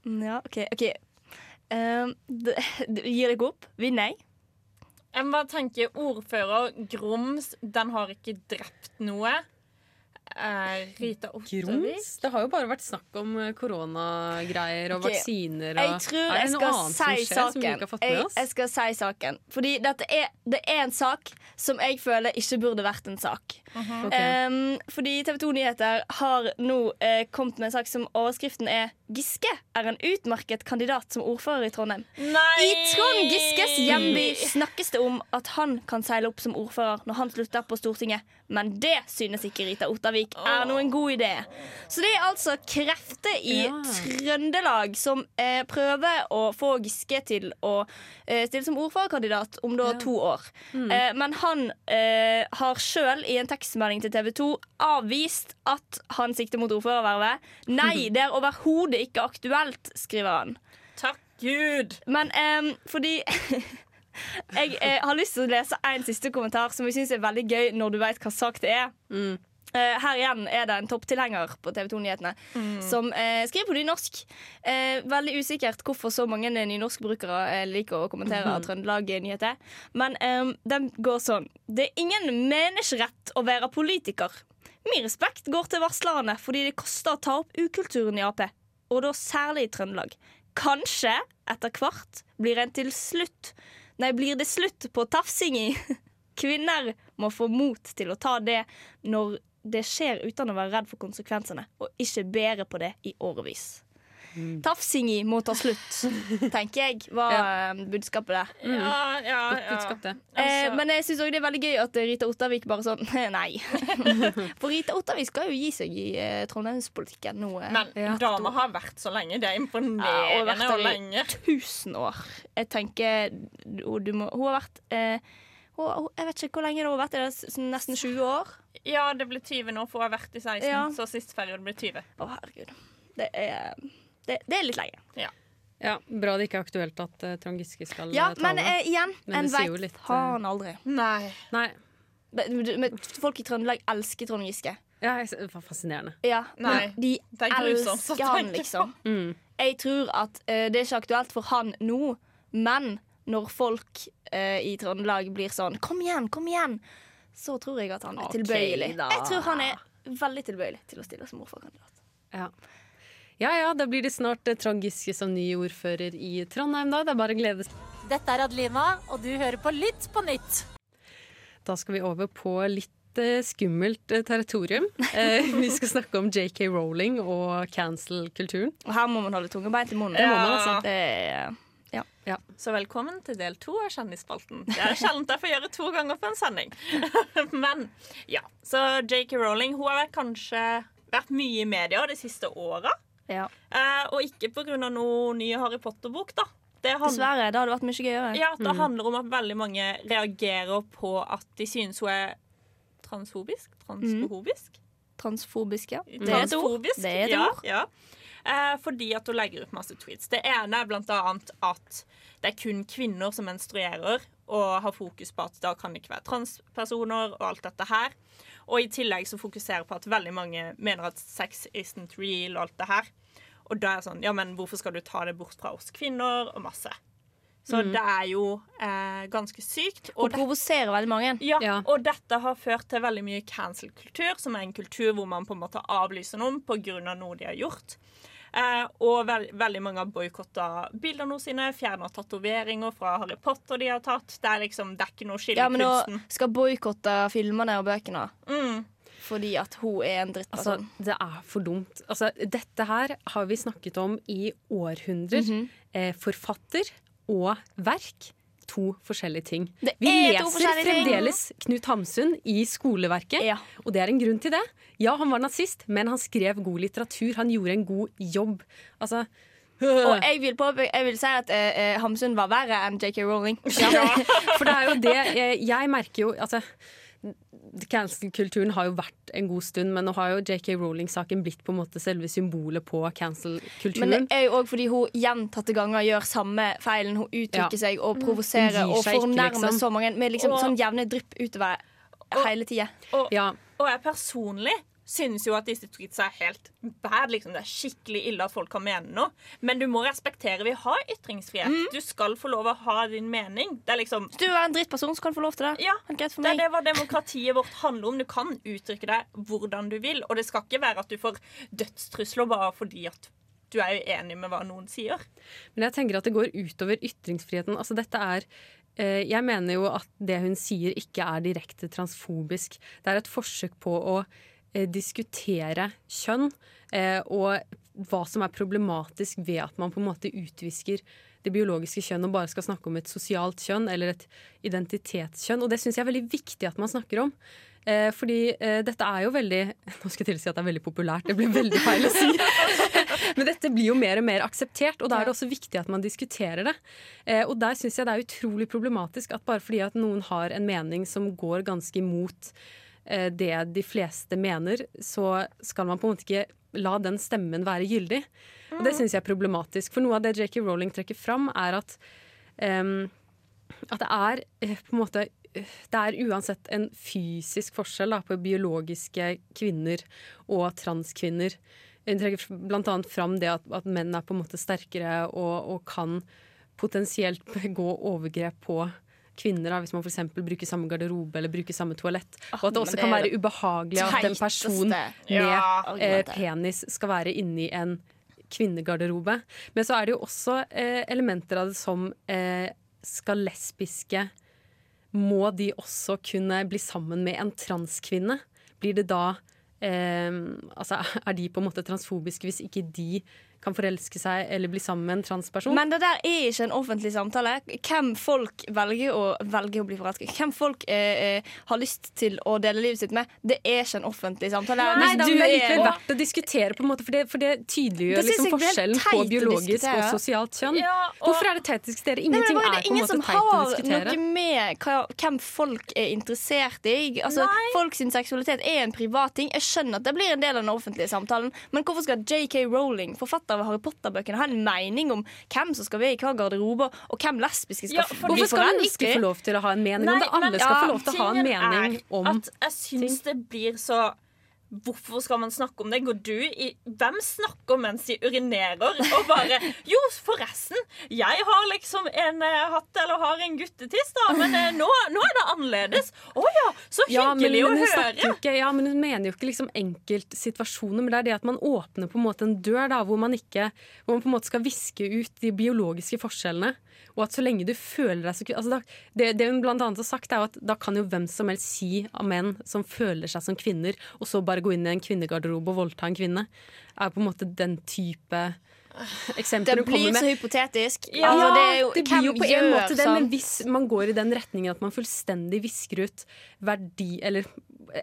Mm, Ja, OK. ok um, d- d- Gir dere opp? Vinner jeg? må bare tenke ordfører Grums, den har ikke drept noe. Eh, Rita Ottervik. Grums? Det har jo bare vært snakk om eh, koronagreier og okay. vaksiner og Jeg tror Er jeg skal si saken. Jeg, jeg skal si saken. Fordi er, det er en sak som jeg føler ikke burde vært en sak. Uh -huh. okay. Um, fordi TV 2 Nyheter har nå uh, kommet med en sak som overskriften er 'Giske er en utmerket kandidat som ordfører i Trondheim'. Nei! I Trond Giskes hjemby snakkes det om at han kan seile opp som ordfører når han slutter på Stortinget, men det synes ikke Rita Ottervik er noen god idé. Så det er altså krefter i Ja. Trøndelag som eh, prøver å få Giske til å eh, stille som ordførerkandidat om da to år. Mm. Eh, men han eh, har sjøl i en tekstmelding til TV 2 avvist at han sikter mot ordførervervet. Nei, det er overhodet ikke aktuelt, skriver han. Takk Gud. Men um, fordi Jeg eh, har lyst til å lese en siste kommentar som jeg syns er veldig gøy når du vet hva sak det er. Eh, her igjen er det en topptilhenger på TV 2-nyhetene som eh, skriver på nynorsk. Eh, veldig usikkert hvorfor så mange nynorskbrukere eh, liker å kommentere Trøndelag-nyheter. Men den går sånn. Det er ingen menneskerett å være politiker. Min respekt går til varslerne fordi det koster å ta opp ukulturen i Ap, og da særlig i Trøndelag. Kanskje etter hvert blir slutt Nei, blir det slutt på tafsingi? Kvinner må få mot til å ta det når det skjer uten å være redd for konsekvensene, og ikke bære på det i årevis. Tafsingi må ta slutt, tenker jeg, var ja. budskapet der. Ja, ja, ja. Budskapet. Eh, Altså- men jeg syns òg det er veldig gøy at Rita Ottervik bare sånn Nei. For Rita Ottervik skal jo gi seg i eh, trondheimspolitikken nå. eh, Men ja. dama har vært så lenge. Det er Ja, og imponerende vært og lenge. tusen år. Jeg tenker du, du må, Hun har vært eh, hun, hun- Jeg vet ikke hvor lenge det har vært. Er det nesten 20 år? Ja, det blir 20 nå, for hun har vært i 16, Ja. så sist periode blir 20. Å, herregud. Det er, det, det er litt lenge. Ja. Ja, Bra det ikke er aktuelt at uh, Trond Giske skal Ja, eh, tale. men uh, igjen, Men en veit litt, faen aldri. Nei. Nei. Men, men folk i Trøndelag elsker Trond Giske. Ja, jeg, det var fascinerende. Ja, Nei, men de grusomt elsker han, liksom. Mm. Jeg tror at uh, det er ikke aktuelt for han nå, men når folk uh, i Trøndelag blir sånn 'kom igjen, kom igjen', så tror jeg at han er okay, tilbøyelig. da. Jeg tror han er veldig tilbøyelig til å stille som ordførerkandidat. Ja. Ja ja, da blir det snart eh, Trond Giske som ny ordfører i Trondheim, da. Det er bare å glede seg. Dette er Adelina, og du hører på Lytt på nytt. Da skal vi over på litt eh, skummelt eh, territorium. Eh, vi skal snakke om JK Rowling og cancel-kulturen. Og her må man holde tunga beint i munnen. Det må man, altså. Det er, Ja. Så velkommen til del to av Kjendisspalten. Det er sjelden jeg får gjøre to ganger på en sending. Men ja, så JK Rowling hun har kanskje vært mye i media de siste åra. Ja. Eh, og ikke pga. noen nye Harry Potter-bok, da. Det handler- Dessverre. Det hadde vært mye gøyere. Ja, Det Mm. handler om at veldig mange reagerer på at de synes hun er transfobisk. Transfobisk? Transfobisk, ja. Det er et ord. Det er et ja, ord. Ja. Eh, fordi at hun legger ut masse tweets. Det ene er blant annet at det er kun kvinner som menstruerer, og har fokus på at da kan det ikke være transpersoner og alt dette her. Og i tillegg så fokuserer på at veldig mange mener at sex isn't real og alt det her. Og da er det sånn, ja, men hvorfor skal du ta det bort fra oss kvinner, og masse. Så Mm. det er jo eh, ganske sykt. Og provoserer veldig mange. Ja, og dette har ført til veldig mye cancel-kultur, som er en kultur hvor man på en måte avlyser noen pga. noe de har gjort. Eh, og veld, veldig mange har boikotta bildene sine, fjerna tatoveringer fra Harry Potter de har tatt. Det er liksom, det er ikke noe skille Ja, men nå skal boikotte filmene og bøkene. Mm. Fordi at hun er en drittperson. Altså, det er for dumt. Altså, dette her har vi snakket om i århundrer. Mhm. eh, forfatter og verk. To forskjellige ting. Vi er leser fremdeles ting. Knut Hamsun i skoleverket, og det er en grunn til det. Ja, han var nazist, men han skrev god litteratur. Han gjorde en god jobb. Altså Og jeg vil, på, jeg vil si at eh, eh, Hamsun var verre enn JK Rowling. Ja, for det er jo det Jeg merker jo Altså Cancel-kulturen har jo vært en god stund, men nå har jo JK Rowling-saken blitt på en måte selve symbolet på cancel-kulturen. Men det er jo òg fordi hun gjentatte ganger gjør samme feilen. Hun uttrykker Ja. seg og Mm. provoserer og fornærmer liksom. så mange med liksom Og- sånn jevne drypp utover hele tida. Og, og jeg personlig synes jo at disse tweetsa er helt bad. Liksom. Det er skikkelig ille at folk kan mene noe. Men du må respektere. Vi har ytringsfrihet. Mm. Du skal få lov å ha din mening. Det er liksom Hvis du er en drittperson, så kan du få lov til det. Ja, det er det hva demokratiet vårt handler om. Du kan uttrykke deg hvordan du vil. Og det skal ikke være at du får dødstrusler bare fordi at du er uenig med hva noen sier. Men jeg tenker at det går utover ytringsfriheten. Altså dette er eh, Jeg mener jo at det hun sier ikke er direkte transfobisk. Det er et forsøk på å diskutere kjønn eh, og hva som er problematisk ved at man på en måte utvisker det biologiske kjønn og bare skal snakke om et sosialt kjønn eller et identitetskjønn. Og det syns jeg er veldig viktig at man snakker om. Eh, fordi eh, dette er jo veldig Nå skal jeg til å si at det er veldig populært. Det blir veldig feil å si. Men dette blir jo mer og mer akseptert, og da er det også viktig at man diskuterer det. Eh, og der syns jeg det er utrolig problematisk at bare fordi at noen har en mening som går ganske imot eh, det de fleste mener, så skal man på en måte ikke la den stemmen være gyldig. Og det syns jeg er problematisk. For noe av det JK Rowling trekker fram, er at um, at det er eh, på en måte eh, det er uansett en fysisk forskjell da, på biologiske kvinner og transkvinner. Hun trekker bl.a. fram det at, at menn er på en måte sterkere og, og kan potensielt begå overgrep på kvinner, da, hvis man f.eks. bruker samme garderobe eller bruker samme toalett. Og at det også kan være ubehagelig at en person med eh, penis skal være inni en kvinnegarderobe. Men så er det jo også eh, elementer av det som eh, skal lesbiske Må de også kunne bli sammen med en transkvinne? Blir det da eh, Altså, er de på en måte transfobiske hvis ikke de kan forelske seg eller bli sammen med en transperson? Men det der er ikke en offentlig samtale. Hvem folk velger å, velger å bli forelsket Hvem folk eh, eh, har lyst til å dele livet sitt med, det er ikke en offentlig samtale. Nei, Hvis du er er- likevel verdt å diskutere, på en måte, for det, for det tydeliggjør Det liksom forskjellen på biologisk og sosialt kjønn. Ja, og- Hvorfor er det teit å diskutere? Nei, men det er er på en ingen måte som teit å har noe med hvem folk er interessert i. Altså, folk sin seksualitet er en privat ting. Jeg skjønner at det blir en del av den offentlige samtalen, men hvorfor skal JK Rowling, forfatter av Harry Potter-bøkene, ha en mening om hvem som skal være i hver garderobe, og hvem lesbiske skal Ja, for Hvorfor skal hun ikke få lov til å ha en mening om det? Alle men- skal ja, få lov til å ha en mening om at Jeg syns det blir så Hvorfor skal man snakke om det? Går du i Hvem snakker mens de urinerer? Og bare Jo, forresten, jeg har liksom en eh, hatt eller har en guttetiss, da, men eh, nå, nå er det annerledes. Å ja, så Ja, men, hyggelig men hun å snakker jo høre. ikke, ja, men hun mener jo ikke liksom enkeltsituasjoner, men det er det at man åpner på en måte en dør da, hvor man ikke hvor man på en måte skal viske ut de biologiske forskjellene. Og at så lenge du føler deg så ku- altså det, det hun blant annet har sagt, er at da kan jo hvem som helst si av menn som føler seg som kvinner, og så bare gå inn i en kvinnegarderobe og voldta en kvinne, er på en måte den type eksempler Det hun kommer blir med. så hypotetisk. Ja, Altså, det, jo, det blir jo på en måte det, sånn? men hvis man går i den retningen at man fullstendig visker ut verdi, eller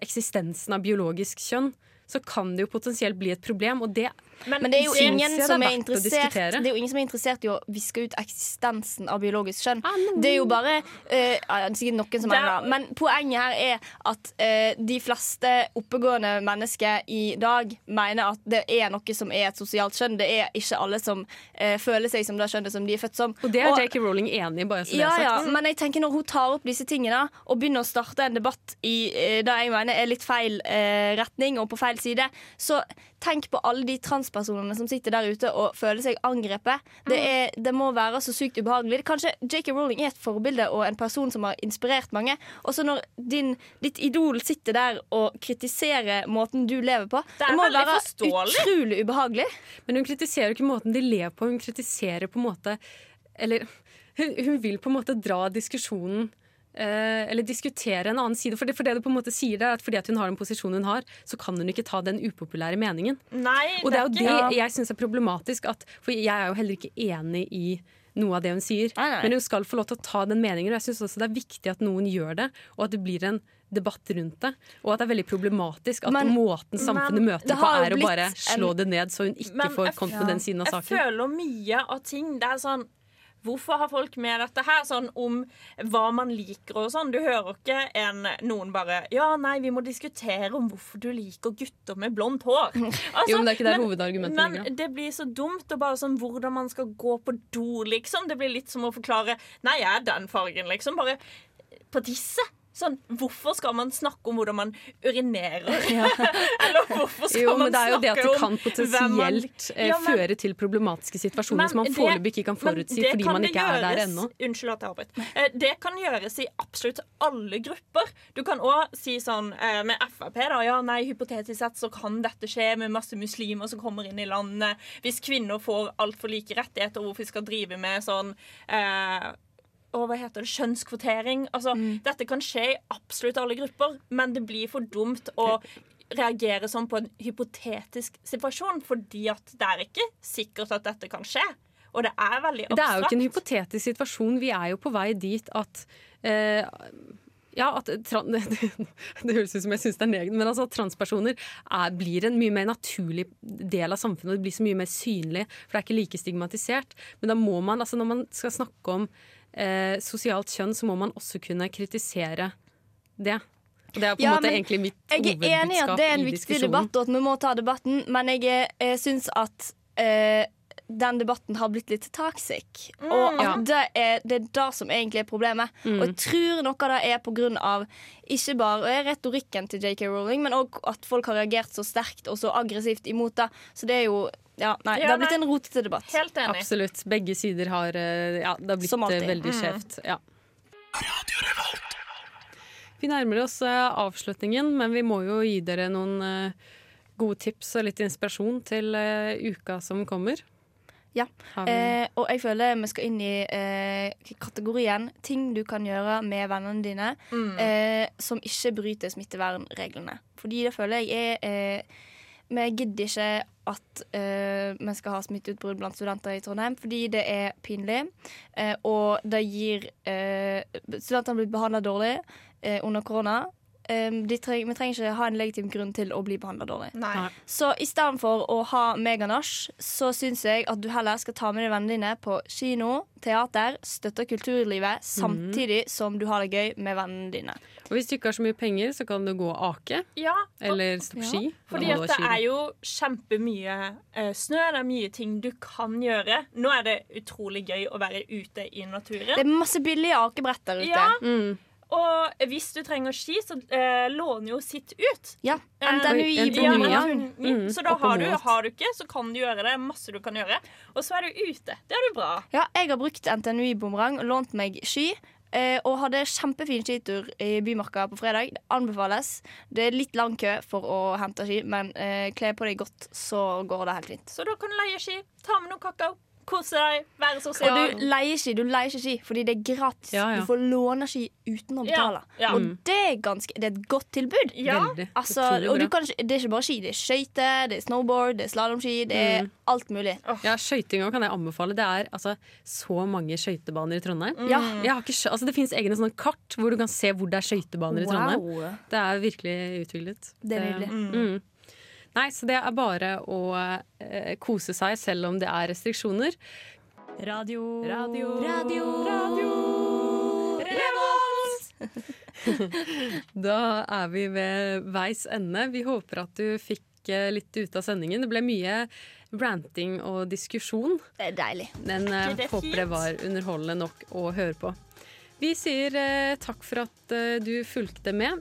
eksistensen av biologisk kjønn, så kan det jo potensielt bli et problem, og det Men det er jo ingen det er. Det er jo ingen som er interessert i å viske ut eksistensen av biologisk kjønn. Det er jo bare uh, ja, er sikkert noen som er- mener det. Men poenget her er at uh, de fleste oppegående mennesker i dag mener at det er noe som er et sosialt kjønn. Det er ikke alle som uh, føler seg som det kjønnet som de er født som. Og det er J.K. Rowling enig i, bare så det Ja, er ja, sagt. men jeg tenker når hun tar opp disse tingene og begynner å starte en debatt i det jeg mener er litt feil retning og på feil side, så tenk på alle de transpersonene som sitter der ute og føler seg angrepet. Det, er, det må være så sykt ubehagelig. Kanskje J.K. Rowling er et forbilde og en person som har inspirert mange. Og så når din, ditt idol sitter der og kritiserer måten du lever på, Det det må være forståelig. utrolig ubehagelig. Men hun kritiserer ikke måten de lever på, hun kritiserer på en måte Eller hun, hun vil på en måte dra diskusjonen eller diskutere en annen side. For det, for det du på en måte sier er at fordi at hun har den posisjonen hun har, så kan hun ikke ta den upopulære meningen. Nei, Og det er jo det ikke- jeg syns er problematisk. At, for jeg er jo heller ikke enig i noe av det hun sier. nei. Men hun skal få lov til å ta den meningen. Og jeg syns også det er viktig at noen gjør det, og at det blir en debatt rundt det. Og at det er veldig problematisk at Men- måten samfunnet men møter på, er å bare slå en- det ned, så hun ikke får jeg- kommet på den siden av Jeg saken. føler mye av ting Det er sånn Hvorfor har folk med dette her? Sånn om hva man liker og sånn. Du hører ikke en, noen bare Ja, nei, vi må diskutere om hvorfor du liker gutter med blondt hår. Altså, Jo, men det er ikke det hovedargumentet men lenger. det blir så dumt og bare sånn hvordan man skal gå på do, liksom. Det blir litt som å forklare Nei, jeg er den fargen, liksom. Bare på disse. Sånn, Hvorfor skal man snakke om hvordan man urinerer? Eller hvorfor skal Jo, man men det er jo det at det kan potensielt man- eh, Ja, men- føre til problematiske situasjoner Men som man foreløpig ikke kan forutsi fordi kan man ikke ikke er der gjøres- ennå. Unnskyld at jeg avbryter. Eh, Det kan gjøres i absolutt alle grupper. Du kan òg si sånn eh, med Frp, da. Ja, nei, hypotetisk sett så kan dette skje med masse muslimer som kommer inn i landet. Hvis kvinner får altfor like rettigheter, hvorfor skal drive med sånn eh, og hva heter det, kjønnskvotering. Altså, Mm. Dette kan skje i absolutt alle grupper, men det blir for dumt å reagere sånn på en hypotetisk situasjon, fordi at det er ikke sikkert at dette kan skje. Og det er veldig abstrakt. Det er jo ikke en hypotetisk situasjon. Vi er jo på vei dit at eh, ja, at tran det, høres ut som jeg syns det er negativt, men altså at transpersoner er, blir en mye mer naturlig del av samfunnet. og Det blir så mye mer synlig, for det er ikke like stigmatisert. Men da må man, altså når man skal snakke om eh, sosialt kjønn, så må man også kunne kritisere det. Og det er på en Ja, måte egentlig mitt Jeg er enig i at det er en viktig debatt, og at vi må ta debatten, men jeg, jeg syns at eh, den debatten har blitt litt toxic. Mm. Og Ja. at det er, det er det som egentlig er problemet. Mm. Og jeg tror noe av det er av ikke bare retorikken til JK Rowling, men òg at folk har reagert så sterkt og så aggressivt imot det. Så det er jo ja, nei, Ja, det har blitt en rotete debatt. Helt enig. Absolutt. Begge sider har eh, Ja, det har blitt veldig skjevt. eh, veldig Mm. skjevt. Ja. Vi nærmer oss eh, avslutningen, men vi må jo gi dere noen gode tips og litt inspirasjon til uka som kommer. Ja. Eh, og jeg føler vi skal inn i eh, kategorien ting du kan gjøre med vennene dine Mm. eh, som ikke bryter smittevernreglene. Fordi det føler jeg er eh, Vi gidder ikke at eh, vi skal ha smitteutbrudd blant studenter i Trondheim, fordi det er pinlig. Eh, og det gir eh, Studentene blitt behandla dårlig eh, under korona. Eh, de treng, vi trenger ikke ha en legitim grunn til å bli behandla dårlig. Nei. Så i stedet for å ha meganasj, så syns jeg at du heller skal ta med deg vennene dine på kino, teater, støtte kulturlivet, samtidig som du har det gøy med vennene dine. Og hvis du ikke har så mye penger, så kan du gå og ake. Ja, Eller stå på Ja. ski. Fordi at det er jo kjempemye uh, snø, det er mye ting du kan gjøre. Nå er det utrolig gøy å være ute i naturen. Det er masse billige akebrett der ute. Ja. Mm. Og hvis du trenger ski, så eh, låner jo sitt ut. Ja, NTNUI på. Mm, Så da har du, har du ikke, så kan du gjøre det. Masse du kan gjøre. Og så er du ute. Det er du bra. Ja, jeg har brukt NTNUI Bumerang og lånt meg ski. eh, Og hadde kjempefin skitur i Bymarka på fredag. Det anbefales. Det er litt lang kø for å hente ski, men eh, kle på deg godt, så går det helt fint. Så da kan du leie ski, ta med noe kakao, kose deg, være Og du leier ski, du leier ikke ski fordi det er gratis. Ja, ja. Du får låne ski uten å betale. Ja, ja. Og Mm. det er, ganske, det er et godt tilbud. Ja. Altså, og du kan, det er ikke bare ski. Det er skøyter, det er snowboard, det er slalåmski. Det er Mm. alt mulig. Ja, Skøyting kan jeg anbefale. Det er altså, så mange skøytebaner i Trondheim. Ja. Jeg har ikke, altså, det fins egne sånne kart hvor du kan se hvor det er skøytebaner i Trondheim. Det er virkelig utviklet. Det er nydelig. Mm. Nei, så det er bare å eh, kose seg selv om det er restriksjoner. Radio Radio. Radio. Da er vi ved veis ende. Vi håper at du fikk eh, litt ut av sendingen. Det ble mye ranting og diskusjon. Det er deilig. Men eh, Det er håper det var underholdende nok å høre på. Vi sier eh, takk for at eh, du fulgte med.